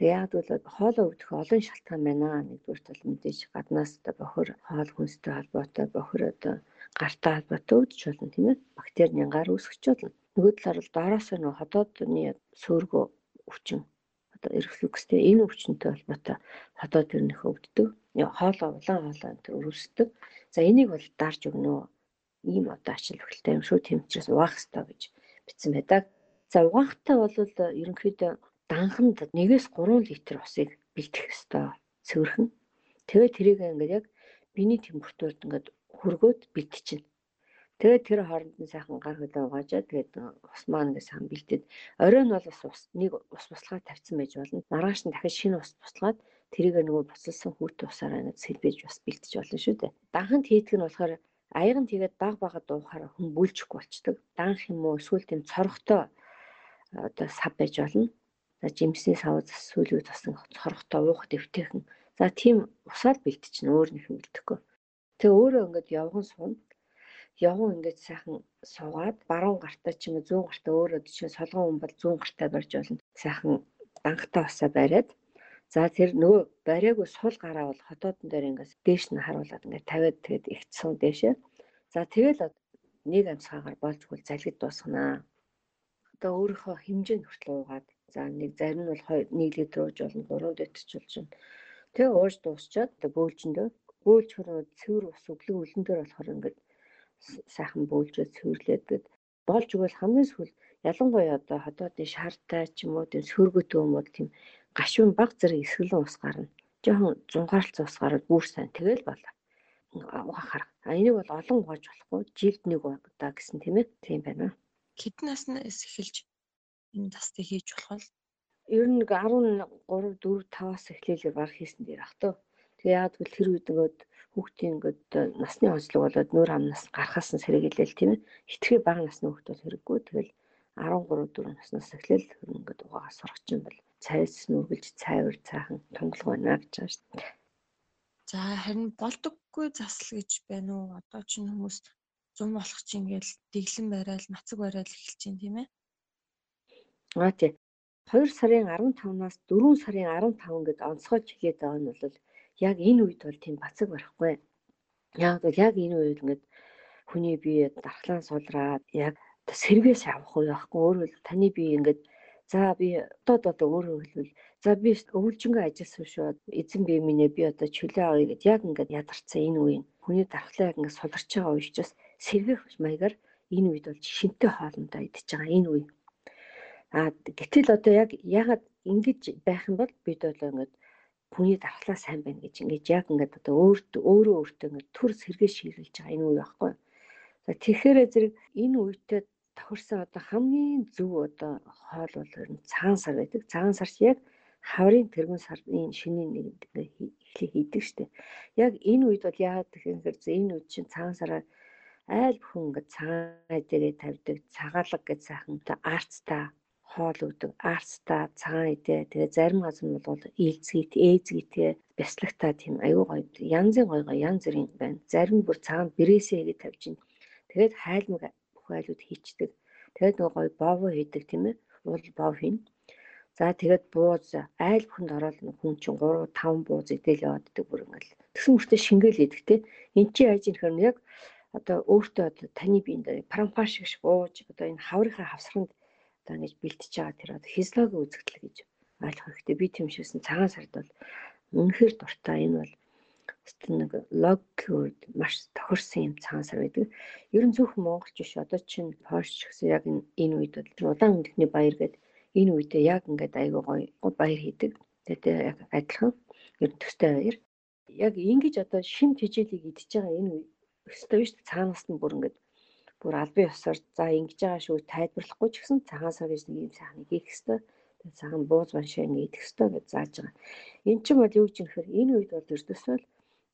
Тэг яг бол хоолоо өгдөх олон шалтгаан байна. Нэгдүгээр тал мэдээж гаднаас одоо бохор хоол хүнстэй холбоотой бохор одоо гартаа холбоотой үүдч болно тийм ээ. Бактери нянгаар үүсгэж болно. Нөгөө талаар бол доороос нь ходоодны сөөргөө өвчин одоо рефлюкстэй энэ өвчнөд холбоотой ходоод төрнөх өвддөг. Хоолоо улаан хоолоо энэ өрөвсдөг. За энийг бол дарж өгнө. Ийм одоо ачаал бохилтой юм шүү. Тэмчрээс угаах хэрэгтэй гэж бичсэн байдаг. За угаахтай бол ерөнхийдөө данханд 1-ээс 3 литр усыг бэлтгэх ёстой. Цэвэрхэн. Тэгээд тэрийг ингээд яг биений температурт ингээд хөргөөд бэлтчихнэ. Тэгээд тэр хооронд нь сайхан гар хөлөө угаажаа тэгээд ус маань ингээ сайхан бэлдээд оройн бол бас ус нэг ус буслага тавьсан байж болно. Маргааш нь дахиж шинэ ус буслаад тэрийг нөгөө буцалсан хүүтэн усаараа ингээ сэлбэж бас бэлтэж болно шүү дээ. Данханд хийдэг нь болохоор аяга нь тэгээд баг багад уухаар хүн бүлжихгүй болчдөг. Данх юм уу эсвэл тийм цорхтой одоо сав байж болно. За жимсний сав сүүлүүд тасан цорхтой уух дэвтэйхэн. За тийм усаар бэлтчихнэ өөр нэг юм бэлтгэхгүй. Тэгээ өөрөө ингээд явган суун явган ингээд сайхан суугаад баруун гартаа ч юм уу зүүн гартаа өөрөө жишээ солгон хүн бол зүүн гартаа барьж болно. Сайхан дангтай усаа бариад за тэр нөгөө бариагүй сул гараа бол хотоодон дээр ингээс дээш нь харуулад ингээд тавиад тэгээд ихцсэн дээшээ. За тэгэл нэг амсгаагаар болж гүйл залгид дуусгана. Одоо өөрийнхөө хэмжээнд хүртэл уугаад за нэг зарим нь бол 1 литр ууж болно 3 литр ч болж байна. Тэгээ ууж дуусчаад бөөлжөндөө бөөлж хөрөө цэвэр ус өглөө үлэн дээр болохоор ингээд сайхан бөөлжөө цэвэрлээд гээд болж өгвөл хамгийн сүүл ялангуяа одоо хотоодын шаартай ч юм уу тийм сөргөт юм бол тийм гашуун баг зэрэг эсгэлэн ус гарна. Жохон зунгаарлцсан ус гараад бүр сайн тэгэл болоо. Угаахаар. А энийг бол олон угааж болохгүй жилд нэг удаа гэсэн тийм ээ. Тийм байна. Хэдэн наснаас эхэлж энэ тастыг хийж болох вэ? Ер нь нэг 13 4 5-аас эхлээл баг хийсэн дээр ах тоо. Тэгээ яад гэвэл тэр үед ингээд хүүхдийн ингээд э, насны онцлог болоод нүүр амнаас гарахаас нь сэргийлэл тийм ээ. Хитрхи бага насны хүүхд бол хэрэггүй. Тэгэл 13 4 наснаас эхлээл ингээд угаагаас сурах чинь бол цайс нүргэлж цайвар цаахан тунгалаг байна гэж байгаа шүү дээ. За харин болдоггүй засал гэж байна уу? Одоо ч хүмүүс зум болох чинь ингээл дэглэн барайл, нацаг барайл эхэлж чинь тийм ээ. Аа тий. 2 сарын 15-наас 4 сарын 15 гэд онцгойж хэлээд байгаа нь бол яг энэ үед бол тийм бацаг барахгүй. Яг бол яг энэ үед ингээд хүний бие дархлаан сулраад яг сэргээс авах уу яахгүй өөрөө таны бие ингээд за би одоо одоо өөрөө хэлвэл за би өвлжөнгөө ажилласан шүү эзэн бие минь би одоо чөлөө авъя гэд яг ингээд ядарсан энэ үеийн хүний дархлаа яг ингээд суларч байгаа үе учраас сэргэх маягаар энэ үед бол шинтэй хоолндоо идэж байгаа энэ үе. А гэтэл одоо яг ягаад ингэж байх юм бол бид бол ингээд хүний дархлаа сайн байна гэж ингэж яг ингээд одоо өөртөө өөрөө өөртөө ингээд төр сэргээ шийрэлж байгаа энэ үе байхгүй. За тэгэхээр зэрэг энэ үедээ тохирсон одоо хамгийн зөв одоо хоол бол цагаан сар байдаг. Цагаан сарч яг хаврын тэргүүн сарын шинийн нэгэнд ингээ эхлэх хийдэг штеп. Яг энэ үед бол яагаад гэхээр энэ үед чинь цагаан сараар айл бүхэн ингээд цагаан дээрээ тавьдаг цагаалга гэж сайхан арцтай хоол өгдөг арцтай цагаан идэ тэгээ зарим газар нь бол ээлзгийт ээзгийтэй бяслагтай тийм аюу гоё янзын гоё гоё янз бүрийн байна. Зарим бүр цагаан бэрээсээ гэж тавьж ин тэгээд хайлмаг бүх айлууд хийчдэг тэгээд нөгөө гоё бово хийдэг тийм ээ. Уул бов хийн. За тэгээд бууз айл бүхэнд ороод хүн чинь 3 5 бууз идэл явааддаг бүр ингээл. Тэгсэн мөртөө шингээл идэг те эн чи яаж юм хэрэг яг одоо өөртөө одоо таны биенд прампаш шиг бууж одоо энэ хаврынхаа хавсранд ингэж бэлтэж байгаа тэр одоо физиологи үзэгдэл гэж ойлгох хэрэгтэй. Би тийм шивсэн цагаан сард бол үнэхээр дуртай. Энэ бол нэг логикод маш тохирсон юм цагаан сар байдаг. Ер нь зөвхөн монголч биш одоо чинь польш гэсэн яг энэ үед бол удаан өндөхний баяр гэдэг энэ үедээ яг ингээд айгүй гоё баяр хийдэг. Тэгээд яг адилхан ер нь төстэй баяр. Яг ингэж одоо шим тижээлийг идчихэж байгаа энэ өстой биш цаанаас нь бүр ингээд бүр албан ёсоор за ингэж байгаа шүү тайлбарлахгүй ч гэсэн цагаан сар гэж нэг юм сайхан хийх ёстой. Тэгээд цагаан бууз баншаа ингэ идэх ёстой гэж зааж байгаа. Эн чинь бол юу гэж хэрэг энэ үед бол ердөөсөө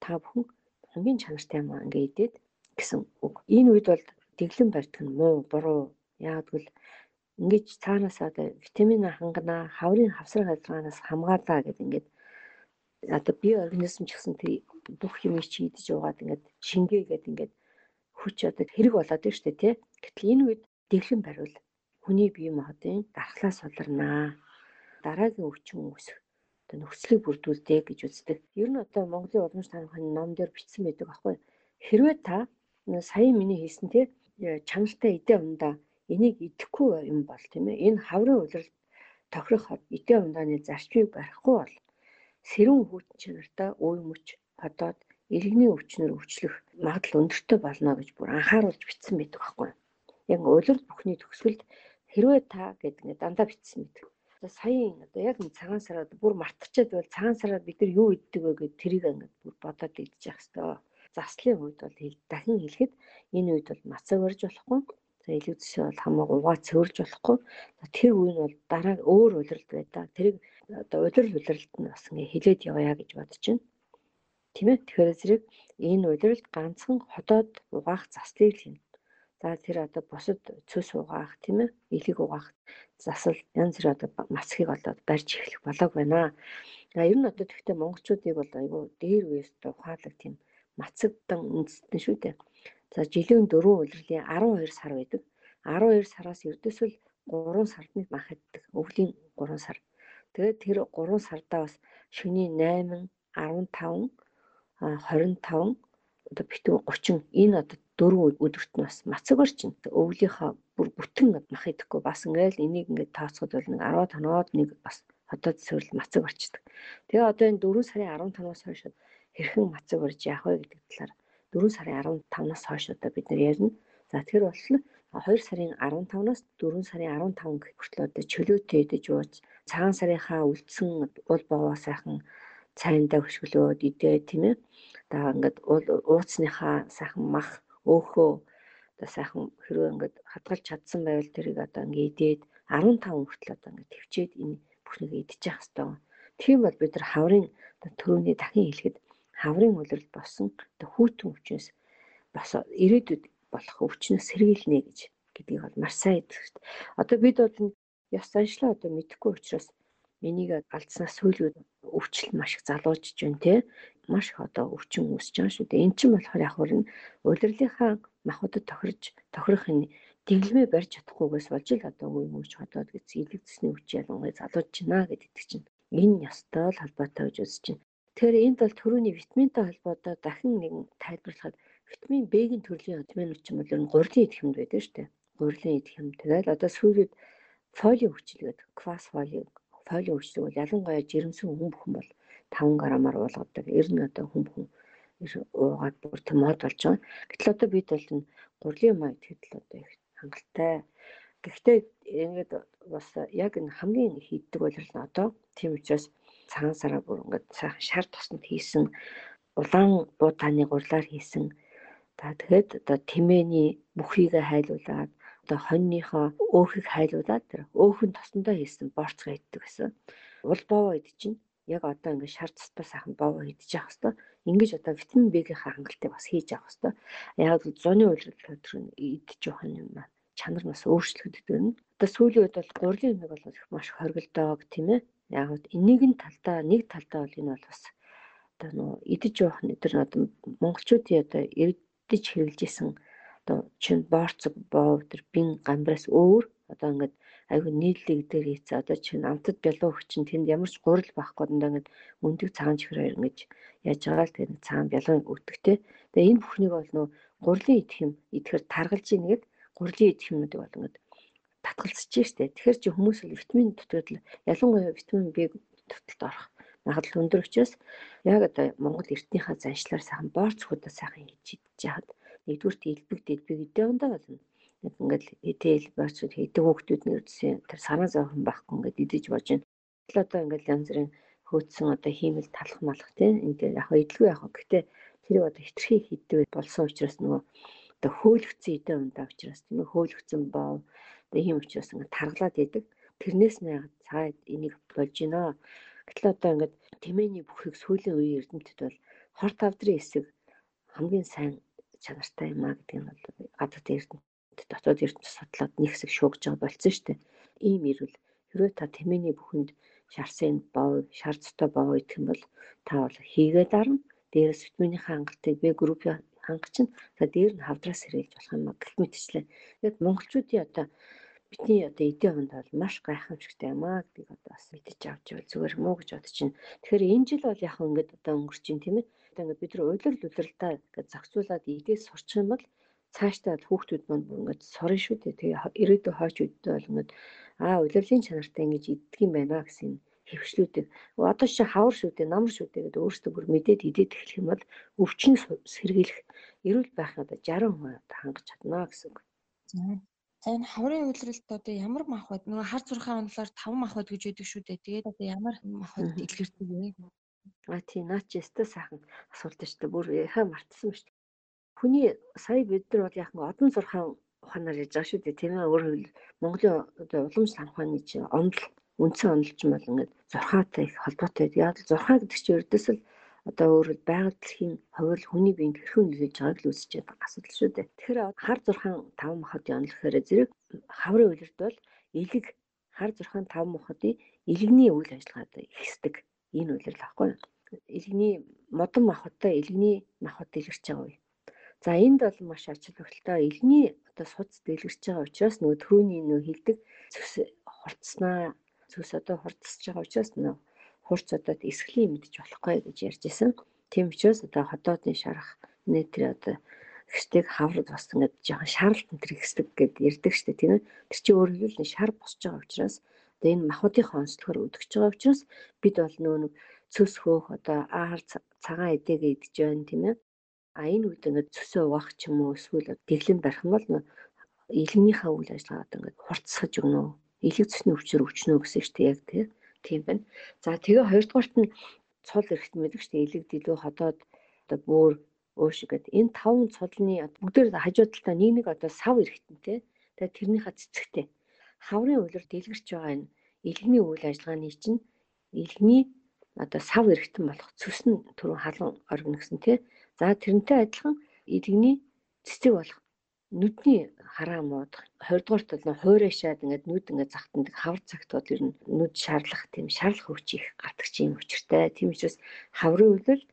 та бүхэн хамгийн чанартай юм ингэ идээд гэсэн үг. Энэ үед бол дэглэн барьдаг нь муу буруу яагад бол ингэж цаанаасаа витамин хангана хаврын хавсраг ажиллагаанаас хамгаалаа гэдэг ингээд одоо бие организм ч гэсэн тэр бүх юм чи идэж уугаад ингээд шингээгээд ингээд хүч одоо хэрэг болоод байна шүү дээ тий. Гэтэл энэ үед дэглэн бариул хүний бие махбодын дархлаас суларнаа. Дараагийн өвчин үүсэх одоо нөхцөлийг бүрдүүлдэг гэж үздэг. Ер нь одоо Монголын уламж таамагийн ном дээр бичсэн байдаг аахгүй. Хэрвээ та сая миний хийсэн тий чанартай эдээ ундаа энийг идэхгүй юм бол тийм ээ энэ хаврын улирал тохирох эдээ ундааны зарчмыг барихгүй бол сэрүүн хүүтэн чанартай үе мөч одоод иргэний өвчнөр өвчлөх магадлал өндөртэй болно гэж бүр анхааруулж бичсэн байдаг байхгүй. Яг улирал бүхний төгсгөлд хэрвээ та гэдэг ингээ дандаа бичсэн байдаг. Одоо сая одоо яг нэг цагаан сараад бүр мартчихад бол цагаан сараад бид нар юу иддэг вэ гэд тэрийг ингээ бүр бодоод идчих хэвээр. Заслын үед бол дахин хэлэхэд энэ үед бол мацаг барьж болохгүй. За илүү зэшээ бол хамаагүй угаа цэвэрж болохгүй. Тэр үе нь бол дараа өөр улиралд байдаг. Тэрийг одоо улирал улиралд нь бас ингээ хилээд явъя гэж бодож байна тийм ээ тэгэхээр зэрэг энэ удиралд ганцхан ходоод угаах заслыг л хийнэ. За тэр одоо бусад цөс угаах тийм ээ элэг угаах засал янз бүр одоо мацхийг болоод барьж эхлэх болоог байна. А ер нь одоо тэгтээ монголчуудыг бол айгүй дээр үеэс ухаалаг тийм мацагдан үндэстэн шүү дээ. За жилийн 4 улирлын 12 сар байдаг. 12 сараас ердөөсөл 3 сард нэг мах иддэг. Өвлийн 3 сар. Тэгээд тэр 3 сардаа бас шөнийн 8, 15 25 одоо битүү 30 энэ одоо дөрвөн өдөрт нь бас мацаг орчин өвлийнхаа бүр бүтэн мах идэхгүй бас ингээл энийг ингээд тооцоход бол нэг 15-аад нэг бас одоо зөвл мацаг орчдөг. Тэгээ одоо энэ 4 сарын 15-наас хойш хэрхэн мацаг орж яах вэ гэдэг талаар 4 сарын 15-наас хойш одоо бид нар ярина. За тэр болтол 2 сарын 15-наас 4 сарын 15 гэх хүртэл одоо чөлөөтэй идэж ууж цагаан сарынхаа үлдсэн уул бовоо сайхан цайндаа хөшгөлөөд идээ тийм ээ. За ингээд ууцныхаа сайхан мах өөхөө одоо сайхан хэрвээ ингээд хадгалж чадсан байвал тэрийг одоо ингээд идээд 15 хүртэл одоо ингээд төвчээд энэ бүхнийг идчих хэвээр. Тийм бол бид нар хаврын төрөний дахин хэлэхэд хаврын үлрэл босон одоо хүүтэн өвчнөөс бас ирээдүйд болох өвчнөөс сэргийлнэ гэж гэдгийг бол маш сайн хэрэгтэй. Одоо бид бол ёс заншлаа одоо мэдэхгүй учраас энийг алдснаас сөүлгүүд өвчл маш их залуужж байна те маш их одоо өвчин үүсэж байгаа шүү дээ. Эн чинь болохоор яг хөрн удирлынхаа махуудад тохирж тохирох энэ дэглэмээ барьж чадахгүйгээс болж л одоо үе мөч хотоод гэж илэг цэсний өвч ялангуяа залууж байна гэдэг чинь энэ ястай л холбоотой гэж үзэж байна. Тэгэхээр энд бол төрөний витаминтай холбоотой дахин нэгэн тайлбарлахад витамин B-ийн төрлийн витаминууд ч юм бол гурилын идэх юмд байдаг шүү дээ. Гурилын идэх юм. Тэгэл одоо сүүрүүд фоли хүчлгээд квас фоли фолио бол ялангуяа жирэмсэн хүн бүхэн бол 5 грамаар уулгадаг. Ер нь одоо хүн бүхэн уугаад бүр тийм мод болж байгаа. Гэтэл одоо бид бол энэ гурлийн маяг гэдэл одоо их хангалттай. Гэхдээ ингээд бас яг энэ хамгийн хийддэг болол нь одоо тийм учраас цагаан сараа бүр ингээд сайхан шар тоснд хийсэн улаан буудааны гурлаар хийсэн. За тэгээд одоо тэмээний бүхрийгээ хайлуулад одоо хоньныхоо өөхийг хайлуулаад тэр өөхөн тосондоо хийсэн борцгоо иддэг гэсэн. Уул боовоо идэж чинь яг одоо ингээд шар цустай сайхан боо идчих явах хэвээр ингэж одоо витамин B-ийн хангалтыг бас хийж авах хэвээр яг зуны үйлрэл өдрөө идчих явах юм байна чанар бас өөрчлөгдөж байна. Одоо сүүлийн үед бол гурилын эмэг бол их маш хоригддог тийм ээ. Яг нь энийг нь талдаа нэг талдаа бол энэ бол бас одоо нөө идэж явах нэтер одоо монголчуудын одоо ирдэж хэрэглэж исэн одоо чин борцог боо тэр бин гамбраас өөр одоо ингээд айгүй нийллэг дээр хийцээ одоо чинь амтд бялуу хүчин тэнд ямар ч гурил байхгүй дандаа ингээд өндөг цагаан чихэр хоёр ингэж яаж байгаа л тэгээд цагаан бялуу өгдөгтэй. Тэгээ энэ бүхнийг бол нөө гурилын идэх юм идэхэр таргалж ийгээд гурилын идэх юмнуудыг бол ингээд татгалзаж штэ. Тэгэхээр чи хүмүүс витамин төтгөл ялангуяа витамин B төтөлд орох магадлал өндөр учраас яг одоо Монгол эртнийхээ заншлаар сайхан борц худаа сайхан хийж идэж яхад нэгдүгürt элбэг дэлбэг идэх ондоо болно ингээд этэл бачууд хийдэг хүүхдүүд нь үдсэн тэр санаа зовхон байхгүй ингээд идэж бож байна. Тэгэл одоо ингээд янз бүрийн хөөцсөн одоо хиймэл талах малах тийм ингээд яг идэлгүй яг гэхдээ тэрийг одоо хитрхи хийдэг болсон учраас нөгөө одоо хөөлөгцөн идэ ундаа учраас тийм ээ хөөлөгцөн боо одоо ийм учраас ингээд таргалаад идэг. Тэрнээс нь яг цаад энийг болж гинэ. Гэтэл одоо ингээд тэмээний бүхийг сүүлийн үеийн эрдэмтэд бол хор тавдрын хэсэг хамгийн сайн чанартай юм а гэдэг нь бол гадаад эрдэмт дотоод ертөнц судлаад нэг хэсэг шуугж байгаа болсон шүү дээ. Ийм ирвэл хэрвээ та тэмээний бүхэнд шарсын боо, шар цотой боо идэх юм бол та бол хийгээд арна. Дээрээс витамины хангалтыг Б группийн хангач нь за дээр нь хавдраас сэргийлж болох юм а гэх мэтчлээ. Тэгээд монголчуудын одоо бидний одоо эдийн хонд бол маш гайхамшигтай юм аа гэдгийг одоо бас мэдэж авч байвал зүгээр мүү гэж бодож байна. Тэгэхээр энэ жил бол яг ингээд одоо өнгөрч чинь тийм ээ. Одоо ингээд бид нар уйлал удирдалтаа ингээд зохицуулаад идээс сурчих юм бол цаашдаа хүүхдүүд манд ингээд сорно шүү дээ. Тэгээ ирээдүйн хойч үедээ бол ингээд аа улирлын чанартай ингэж иддэг юм байна гэсэн хөвчлүүдийг одоо чи хавар шүү дээ, намар шүү дээ гэдэг өөрсдөө бүр мэдээд идээд эхлэх юм бол өвчин сэргийлэх эрүүл байх одоо 60% одоо хангаж чадна гэсэн үг. За энэ хаврын үйлрэлт одоо ямар мах бод нөгөө хар зурхаан онлоор 5 мах бод гэж яддаг шүү дээ. Тэгээд одоо ямар мах бод илэрдэг вэ? А тий наа чи өстө сайхан асуулт шүү дээ. Бүр яхаа мартсан шүү дээ. Хүний сая бид нар бол яг одон зурхаан ухаанаар яж байгаа шүү дээ. Тийм ээ өөрөөр Монголын одоо уламж санхааны чи онол үндсэн онолч юм бол ингээд зурхаатай их холбоотой. Яг л зурхаа гэдэг чинь ердөөс л одоо өөрөөр байгаль дэлхийн хувирал хүний биеийг хэрхэн нөлөөлж байгааг л үүсэж байгаа асуудал шүү дээ. Тэгэхээр хар зурхаан тав махад онолохоор зэрэг хаврын үйлрэлт бол элэг хар зурхаан тав махадын элэгний үйл ажиллагаад ихсдэг энэ үйлрэл ахгүй. Элэгний модон махуудтай элэгний махад дэлгэрч байгаа үе. За энд бол маш ач холбогдолтой элний одоо суц дэлгэрч байгаа учраас нөгөө төрөний нөө хилдэг цэвс хурцснаа цэвс одоо хурцсаж байгаа учраас нөө хурц одоо эсхлийн мэдж болохгүй гэж ярьж исэн. Тийм учраас одоо хотоодын шарах нэтэр одоо хэвчдэг хаврад бас ингээд жоохон шааралт энэ хэсэг гэд ярьдаг штэ тийм ээ. Тэр чинь өөрөөр хэлбэл шар босч байгаа учраас одоо энэ махуудынхаа онцлогоор өдөгч байгаа учраас бид бол нөө нэг цөс хөөх одоо аар цагаан эдэгээ идэж байна тийм ээ а энэ үед ингээд цөсөө угаах ч юм уу эсвэл дэглэм барих юм бол илгнийхээ үйл ажиллагаа одоо ингээд хурцсаж өгнө. Илэг цэсний өвчнөр өвчнөө гэсэн чинь яг тийм байна. За тэгээ хоёрдугаарт нь цол эрэхт шүү дээ. Илэг дэлгөө ходоод одоо бөөр өөш гэдэг энэ таван цолны бүгдээр хажуу талдаа нэг нэг одоо сав эрэхтэнтэй. Тэгээ тэрнийхээ цэцэгтэй. Хаврын үлэр дэлгэрч байгаа энэ илгэний үйл ажиллагааны чинь илгэний одоо сав эрэхтэн болох цөс нь түрүүн халуун оргино гэсэн тий За тэрнтэй адилхан эдгний цэцэг болох нүдний хараа муудах 20 дугаарт бол хуурай шаад ингээд нүд ингээд захтандаг хавар цагт бол ер нь нүд шаарлах тийм шаарлах хүч их гардаг юм учиртай. Тийм учраас хаврын үйлдэл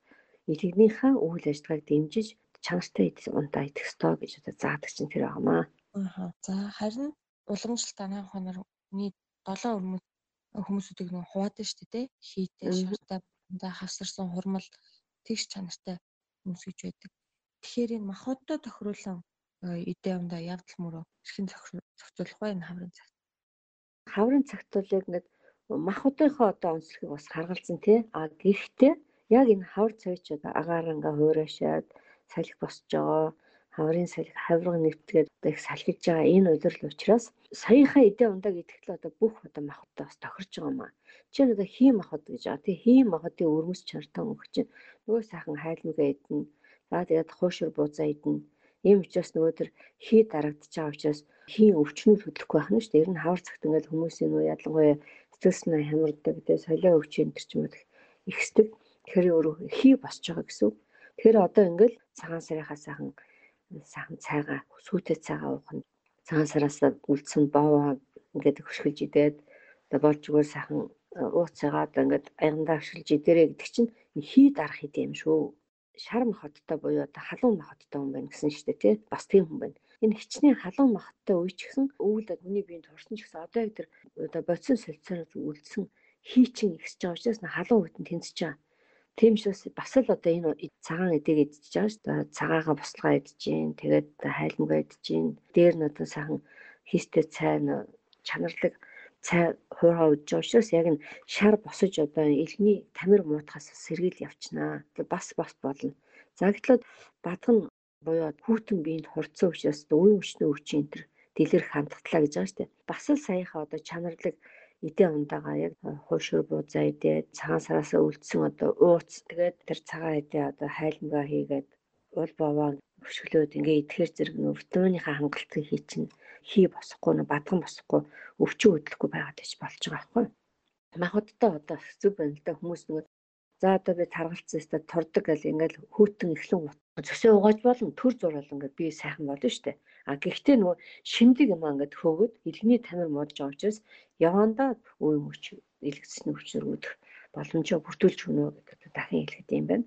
эдгнийхээ үйл ажиллагааг дэмжиж чанартай унтаа идэх ёстой гэж одоо заадаг чинь тэр байгаамаа. Аа. За харин уламжлалт анаа хонор хүний долоо өрмөс хүмүүсүүдийг нөө хуваадаг шүү дээ. Хийтэй, шартай, хавсарсан хурмал тэгш чанартай хүмүүс гэж байдаг. Тэгэхээр энэ махбодтой тохируулан эдээ ундаа явдал мөрөө эрхэн зохицуулах бай энэ хаврын цагт. Хаврын цагт бол яг нэг махбодынхоо одоо онцлогийг бас харгалзан тий. А гэхдээ яг энэ хавар цайч одоо агааранга хуурашаад салхи босч байгаа хаврын салхи хаврын нэвтгээд одоо их салхиж байгаа энэ удирдал учраас саяхан эдээ ундаг идэхтэл одоо бүх одоо махбодтой бас тохирч байгаа юм аа. Жишээ нь одоо хийм махбод гэж байгаа. Тэгээ хийм махбодын өрмөс чанартай өнгө чинь нөгөө сайхан хайлмгаа идэнэ. За тэгээд хуушур буузаа идэнэ. Ийм учраас нөгөө төр хий дарагдчих байгаа учраас хийн өвчнүүд хөдлөхгүй байх нь шүү дээ. Ер нь хавар цагт ингээл хүмүүсийн нөгөө ялангуяа стресс на хямардаг гэдэг солио өвчин энэ ч юм уу ихсдэг. Тэгэхээр өөрөө хий босч байгаа гэсэн. Тэгэхээр одоо ингээл цагаан сарынхаа сайхан сайхан цайгаа сүйтэй цайгаа уух нь цагаан сараас үлдсэн боовоо ингээд хөшгөлж идээд одоо болж өгөө сайхан ууцгаа одоо ингээд аягандаа хөшгөлж идэрэ гэдэг чинь хий дарах хэд юм шүү. Шар махоттой буюу одоо халуун махоттой хүн байна гэсэн шүү дээ тий. Бас тийм хүн байна. Энэ хичнээн халуун махоттой үе ч гэсэн өвөл хүний биеийн турсан ч гэсэн одоо яг тэр одоо бодсон солилцоонод үлдсэн хий чинь ихсэж байгаа учраас халуун үтэн тэнцэж байгаа. Тийм учраас бас л одоо энэ цагаан эдэг идчихэж байгаа шүү дээ. Цагаагаа идэж гин. Тэгээд хайлмгаа гин. Дээр нь одоо сайхан хийстэй цай чанарлаг цай хуураа удаж байгаа учраас яг нь шар босож одоо элний тамир муутахаас сэргийл явчихнаа. Бас бас болно. За гэтэл бадган буюу хүүтэн биеинд хурцсан учраас үе өчнөө өвчин энэ төр дэлгэрэх хандлагатлаа гэж байгаа шүү дээ. Бас л саяхаа одоо чанарлаг эдийн ундагаа яг хуушур буузаа идээд цагаан сараас үлдсэн одоо ууц тэгээд тэр цагаан эдээ одоо хайлмгаа хийгээд уул бовоо хөшгөлөөд ингээ идэхэр зэрэг нөө витаминыхаа хангалтыг хий чинь хий босохгүй нөө бадган босохгүй өвчин хөдлөхгүй байгаад ич болж байгаа байхгүй. Махуудтай одоо зүг да хүмүүс нөгөө за одоо би таргалцсан өстө турдаг гэл ингээл хүүтэн эхлэн зөсөө угааж болно төр зураал ингээд би сайхан болно штэ. А гэхдээ нөгөө шимдэг юм ингээд хөөгд илгний тамир модж байгаа учраас явандаа үе мөч илгэсэн өвчнөр үүдэх боломжоо бүртүүлж өгнө гэдэг дахин хэлэхэд юм байна.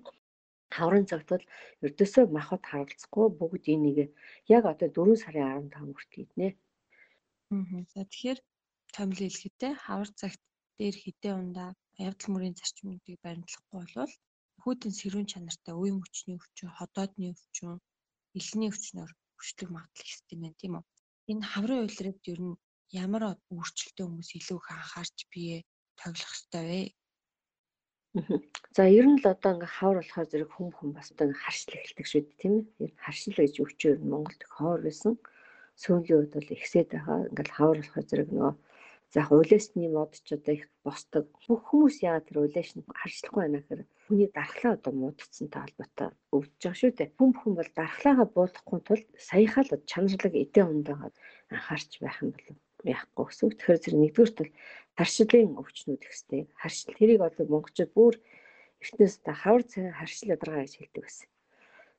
Хаврын цагт бол ердөөсөө махад харгалзахгүй бүгд энийг яг одоо 4 сарын 15 хүртэл иднэ. Аа. За тэгэхээр томил хэлэхдээ хавар цагт дээр хідээ ундаа явдал мөрийн зарчмуудыг баримтлахгүй болвол хүүтэн сэрүүн чанартай үе мөчний өвчин, ходоодны өвчин, илний өвчнөр хүчлэг магадлал ихтэй юм тийм үү. Энэ хаврын уйлраад ер нь ямар өөрчлөлтөө хүмүүс илүү их анхаарч бие тоглох ёстой вэ? За ер нь л одоо ингээ хавар болохоор зэрэг хүм хүм бас одоо харшил эхэлдэг шүү дээ тийм ээ. Ер нь харшил гэж өвчөө Монголд ховор байсан. Сүүлийн үед бол ихсээд байгаа. Ингээл хавар болохоор зэрэг нөгөө за яг улаасны мод ч одоо их босдог. Бүх хүмүүс яагаад тэр улааш нь харшлахгүй байна гэхээр хүний дархлаа одоо муудцсантай холбоотой өвдөж байгаа шүү дээ. Хүн бүхэн бол дархлаагаа буулгахгүй тулд саяхаа л чанарлаг эдэн ундагаад анхаарч байх юм болов яахгүй гэсэн. Тэгэхээр зэрэг нэгдүгээрт бол харшлын өвчнүүд ихстэй. Харшил тэрийг одоо монголчууд бүр та хавар цагаан харшил ядаргаа гэж хэлдэг байсан.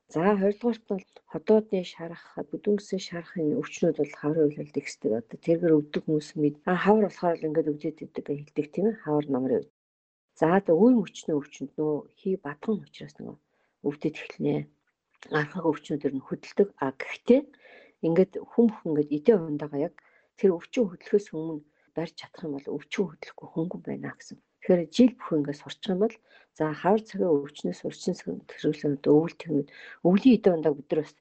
За хоёрдугаарт бол ходоодны шарах, бүдүүнгэсийн шарахын өвчнүүд бол хаврын үйлрэлд ихсдэг. Одоо тэргээр өвдөг хүмүүс мэд. А хавар болохоор л ингээд өвдөд идэг хэлдэг тийм ээ. Хавар намрын. За одоо үе мөчнөө өвчнөд нөө хий бадган учраас нөгөө өвдөд эхлэнэ. Архаг өвчнүүдэр нь хөдөлдөг. А гэхдээ ингээд хүм хүм ингээд эдээ ундагаа яг тэр өвчин хөдлөхөөс өмнө барьж чадах юм бол өвчин хөдлөхгүй хөнгөн байна гэсэн. Тэгэхээр жил бүх ингээд сурчих юм бол за хавар цагийн өвчнөөс урчин хэрэглэн өвөл техник өвлийн эдийн ундааг бас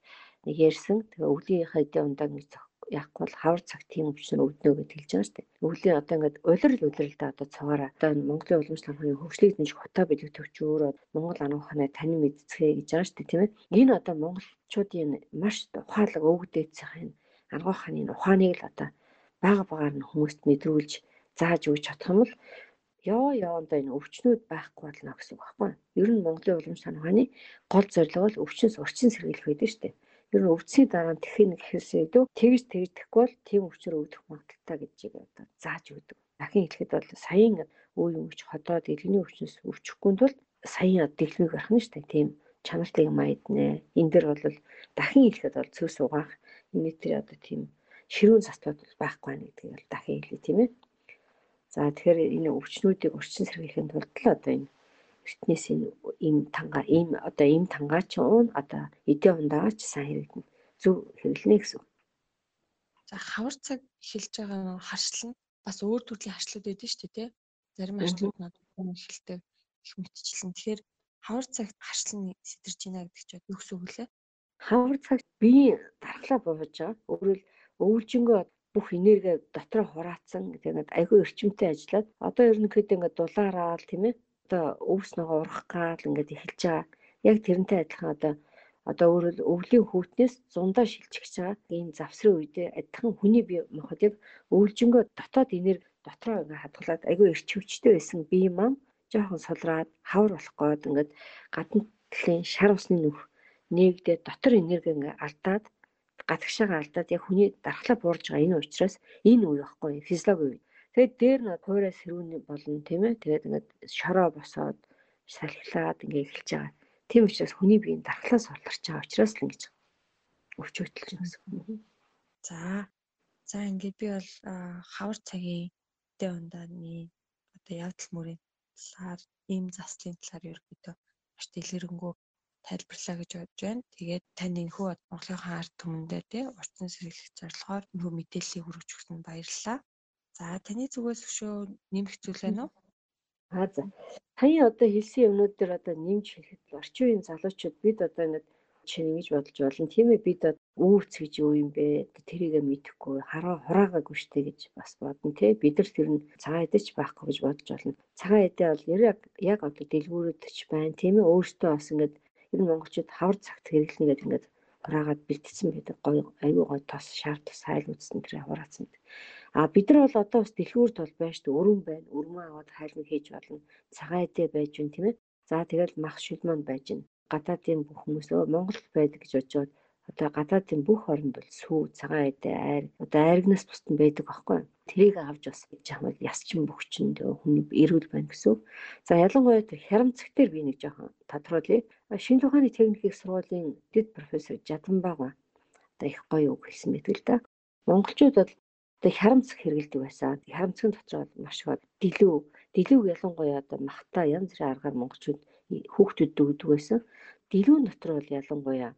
нэг ярьсан. Тэгээ өвлийнхаа эдийн ундааг нэг яахгүй бол хавар цаг тийм өвчнөр өвднө гэж хэлж байгаа шүү дээ. Өвлийн одоо ингээд улирал улирал да одоо цугаараа одоо Монголын уламжлалт хамгааллын хөгжлийг дэмжих хутаа бэлэг төвч өөрөө Монгол ан ухааны тань мэдцгээ гэж байгаа шүү дээ тийм ээ. Энэ одоо монголчуудын маш ухаалаг өвгдээцийн арга ухааны ухааныг л одоо бага багаар нь хүмүүст мэдрүүлж зааж өгч чадах юм бол ёо ёондоо энэ өвчнүүд байхгүй болно гэсэн үг байхгүй. Ер нь Монголын уламж санааны гол зорилго бол өвчнөөс урьдчилан сэргийлэх байдаг шүү дээ. Ер нь өвчсөний дараа нь техник гэхээсээ илүү тэгж тэхгүй бол тийм өвчнөр өвдөх магадaltaй гэдгийг одоо зааж өгдөг. Дахин хэлэхэд бол саяын үе өвч ходоод илгэний өвчнөөс өвчихгүй тул саяын дэглэмийг гарах нь дээ. Тийм чанартай юм айднэ. Энэ дэр бол дахин хэлэхэд бол цөс угаах энэ тэр одоо тийм ширүүн заслууд байхгүй байна гэдгийг бол дахин хэлье тийм ээ. За тэгэхээр энэ өвчнүүдийг урьдчилан сэргийлэхийн тулд л одоо энэ энэ ийм танга ийм одоо ийм тангаач уун одоо эдийн ундаач сайн хэрэгдэнэ. Зөв хэрэглэнэ гэсэн. За хавар цаг эхэлж байгаа нэг харшлан бас өөр төрлийн харшлууд байдаг шүү дээ тий. Зарим харшлууд надад эхэлдэг их мэтчлэн. Тэгэхээр хавар цагт харшлан сэтэрч байна гэдэг чинь юу гэсэн үг лээ? Хавар цагт бие дархлаа бууж байгаа. Өөрөөр өвлжөнгөө бүх энерги дотроо хураацсан тэгээд айгүй эрчимтэй ажиллаад одоо ерөнхийдөө ингээд дулаараа л тийм ээ одоо өвс нөгөө урах гал ингээд эхэлж байгаа. Яг тэрнтэй адилхан одоо одоо өөрөөр өвлийн хүүтнээс зундаа шилжих байгаа. ийм завсрын үедээ адилхан хүний бие махбод яг өвлжөнгөө дотоод энерги дотроо ингээд хадгалаад айгүй эрчимчтэй байсан бие маань жоохон сулраад хавар болох гээд ингээд гадна талын шар усны нүх нээгдээ дотор энерги ингээд алдаад гадагшаага алдаад яг хүний дархлаа буурж байгаа энэ учраас энэ үе байхгүй физиологи. Тэгээд дээр нь хуурай сэрүүн болно тийм ээ. Тэгээд ингээд шороо босоод салхилаад ингээ эхэлж байгаа. Тийм учраас хүний биеийн дархлаас олдорч байгаа учраас л ингэж өвчөөтөлж байгаа гэсэн. За. За ингээд би бол хавар цагийн дэ ундааны одоо явдал мөрийн талаар ийм заслын талаар ерөөдөө маш дэлгэрэнгүй тайлбарлаа гэж бодож байна. Тэгээд тань энэхүү Монголынхаа ард түмэндээ тий урьдчилан сэргийлэх зорилгоор энэхүү мэдээллийг хүргэж өгсөн баярлалаа. За таны зүгээс өшөө нэмэх зүйл байна уу? Аа за. Таны одоо хэлсэн юмнууд дээр одоо нэмж хэлэхэд орчин үеийн залуучууд бид одоо ингээд чинь ингэж бодож болно. Тийм ээ бид үүрц гэж юу юм бэ? Тэрийгэ мэдэхгүй хараа хураагаагүй штэ гэж бас бодно тий. Бид нар тэр нь цагаан эдэж байхгүй гэж бодож болно. Цагаан эдээ бол яг яг одоо дэлгүүрүүдч байна. Тийм ээ өөртөө бас ингээд ер нь монголчууд хавар цагт хэрэглэнэ гэдэг ингээд хураагаад бэлтцсэн байдаг. Гоё аюу гой тос шаар тос хайл үзсэн тэр хураацсан. А бид нар бол одоо бас дэлгүүрт бол байж тэ өрөм байна. Өрмөө аваад хайлмыг хийж болно. Цагаан эдээ байж гэн тийм ээ. За тэгэл мах шил маань байж гэн гадаадын бүх хүмүүс өө Монголд байдаг гэж бодож одоо гадаадын бүх оронд бол сүү, цагаан эдээ, айр одоо айргнаас бусд нь байдаг аахгүй. Тэрийг авч бас жахмал ясчин бөхчин хүний эрүүл байна гэсэн. За ялангуяа хярамцаг дээр би нэг жоохон тодруулъя. Шинэ ухааны техникийн сургуулийн дэд профессор Жаданбаг ба одоо их гоё үг хэлсэн мэт л да. Монголчууд бол одоо хярамцаг хэрэгэлдэг байсан. Хярамцгийн дотор бол маш их дэлүү, дэлүүг ялангуяа одоо махта янз бүрийн аргаар монголчууд хүүхдүүд өгдөг байсан. Дэлгүүн дотор бол ялангуяа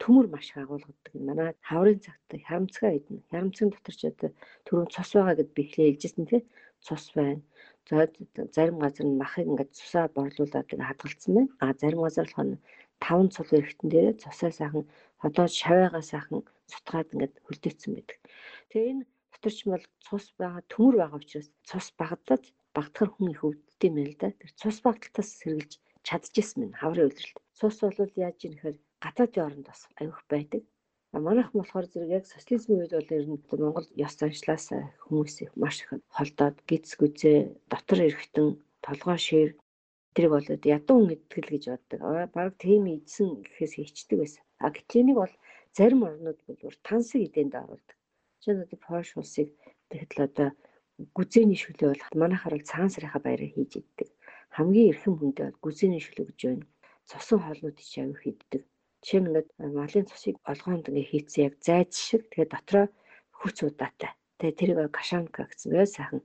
төмөр маш их агуулгадаг. Манай хаврын цагт харамцгаа идэнэ. Харамцгийн дотор ч одоо түрүүн цус байгаа гэд би ихлэ хэлжсэн тий. Цус байна. За зарим газар нь махыг ингээд цусаа борлуулад ингээд хадгалсан байна. А зарим газар болохоор таван цул эрэхтэн дээрээ цусаа сайхан одоо шавьяага сайхан сутгаад ингээд хөлдөөцсөн байдаг. Тэгээ энэ доторч бол цус байгаа төмөр байгаа учраас цус багадад багтахар хүн их өвддөг юм л да. Тэр цус багталтаас сэргэлж чадчихсан минь хаврын үйлрэлт. Цус бол яаж юм гэхээр гадаадын оронд бас аюух байдаг. Манайх болохоор зэрэг яг социализмын үед бол ер нь Монгол ёс заншлаас хүмүүс маш их холдоод гиз гүзээ дотор эрэхтэн толгой шир тэрийг бол ядуу итгэл гэж боддог. Бараг тийм ийдсэн гэхээс хичдэг байсан. А гэтэнийг бол зарим орнууд бол тансаг идэнд оруулдаг. Жишээ нь Польш улсыг тэгэхэд л одоо гүзээний шүлээ бол манайхаар бол цаан сарынхаа баярыг хийж иддэг хамгийн эрхэм хүндээ бол гүзээний шүлэг гэж байна. Цосон хоолнууд чи аяг хийддэг. Жишээ нь ингээд малын цусыг олгоонд ингээд хийцэн яг зайд шиг тэгээ дотроо хүч удаатай. Тэгээ тэрийг гашанка гэсэн бай сайхан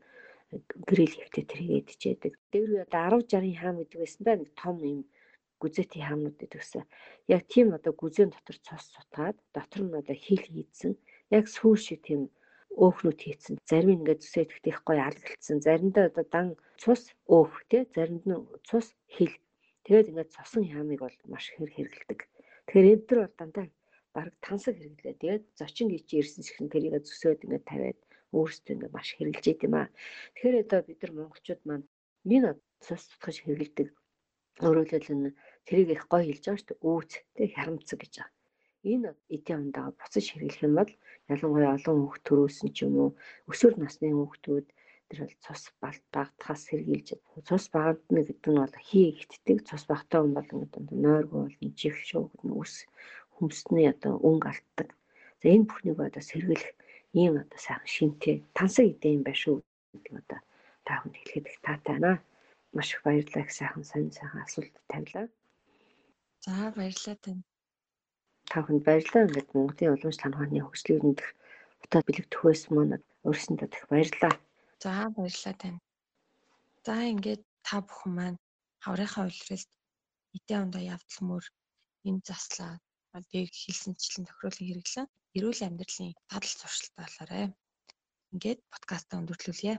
грил хийхдээ тэрийг идчихэдэг. Дээр үе одоо 10 60 хаам гэдэг байсан да нэг том юм гүзээтэй хаамнууд гэдэгсэн. Яг тийм одоо гүзэн дотор цус сутгаад дотор нь одоо хил хийдсэн. Яг сүүр шиг тийм өөхнүүд хийцэн. Зарим нь ингээд зүсээ гоё алгалцсан. Заримдаа одоо дан цус өөх тий заримд нь цус хил. Тэгээд ингээд цосон ямыг бол маш хэр хэрэгэлдэг. Тэгэхээр эдгээр бол дандаа бараг тансаг хэрэглээ. Тэгээд зочин гэж ирсэн шиг тэрийг зүсөөд ингээд тавиад өөрсдөө ингээд маш хэрэгжилж идэм аа. Тэгэхээр одоо бид нар монголчууд маань минь цус тутгаж хэрэгэлдэг. Өөрөөр хэлбэл тэрийг их гоё хэлж байгаа шүү дээ. Үүц тий харамцаг гэж байгаа энэ эдийн ундаага буцаж хэрэглэх юм бол ялангуяа олон хүүхд төрөөсөн ч юм уу өсвөр насны хүүхдүүд тэр бол цус багтахаас сэргийлж цус багтна гэдэг нь бол хий ихтдэг цус багтаа хүн бол ингээд нойргүй бол жих шуугд нь үс хүмсний одоо өнгө алтдаг. За энэ бүхнийг одоо сэргийлэх ийм одоо сайхан шинтэй тансаг эдийн юм байна шүү гэдэг одоо та бүхэнд хэлэхэд их таатай байна. Маш их баярлалаа их сайхан сонь сайхан асуулт тавилаа. За баярлалаа тань та бүхэнд баярлалаа. Ингээд Монголын уламж танхааны хөгжлийг нэмэх утаа бэлэгдэх байсан маань өөрсөндөө их баярлалаа. За баярлалаа тань. За ингээд та бүхэн маань хаврынхаа улиралд эдийн ундаа явдалмөр энэ заслаа дэг хэлсэнчлэн тохируулан хэрэглэн эрүүл амьдралын дадал зуршилтай болоорой. Ингээд подкастаа өндөрлүүлье.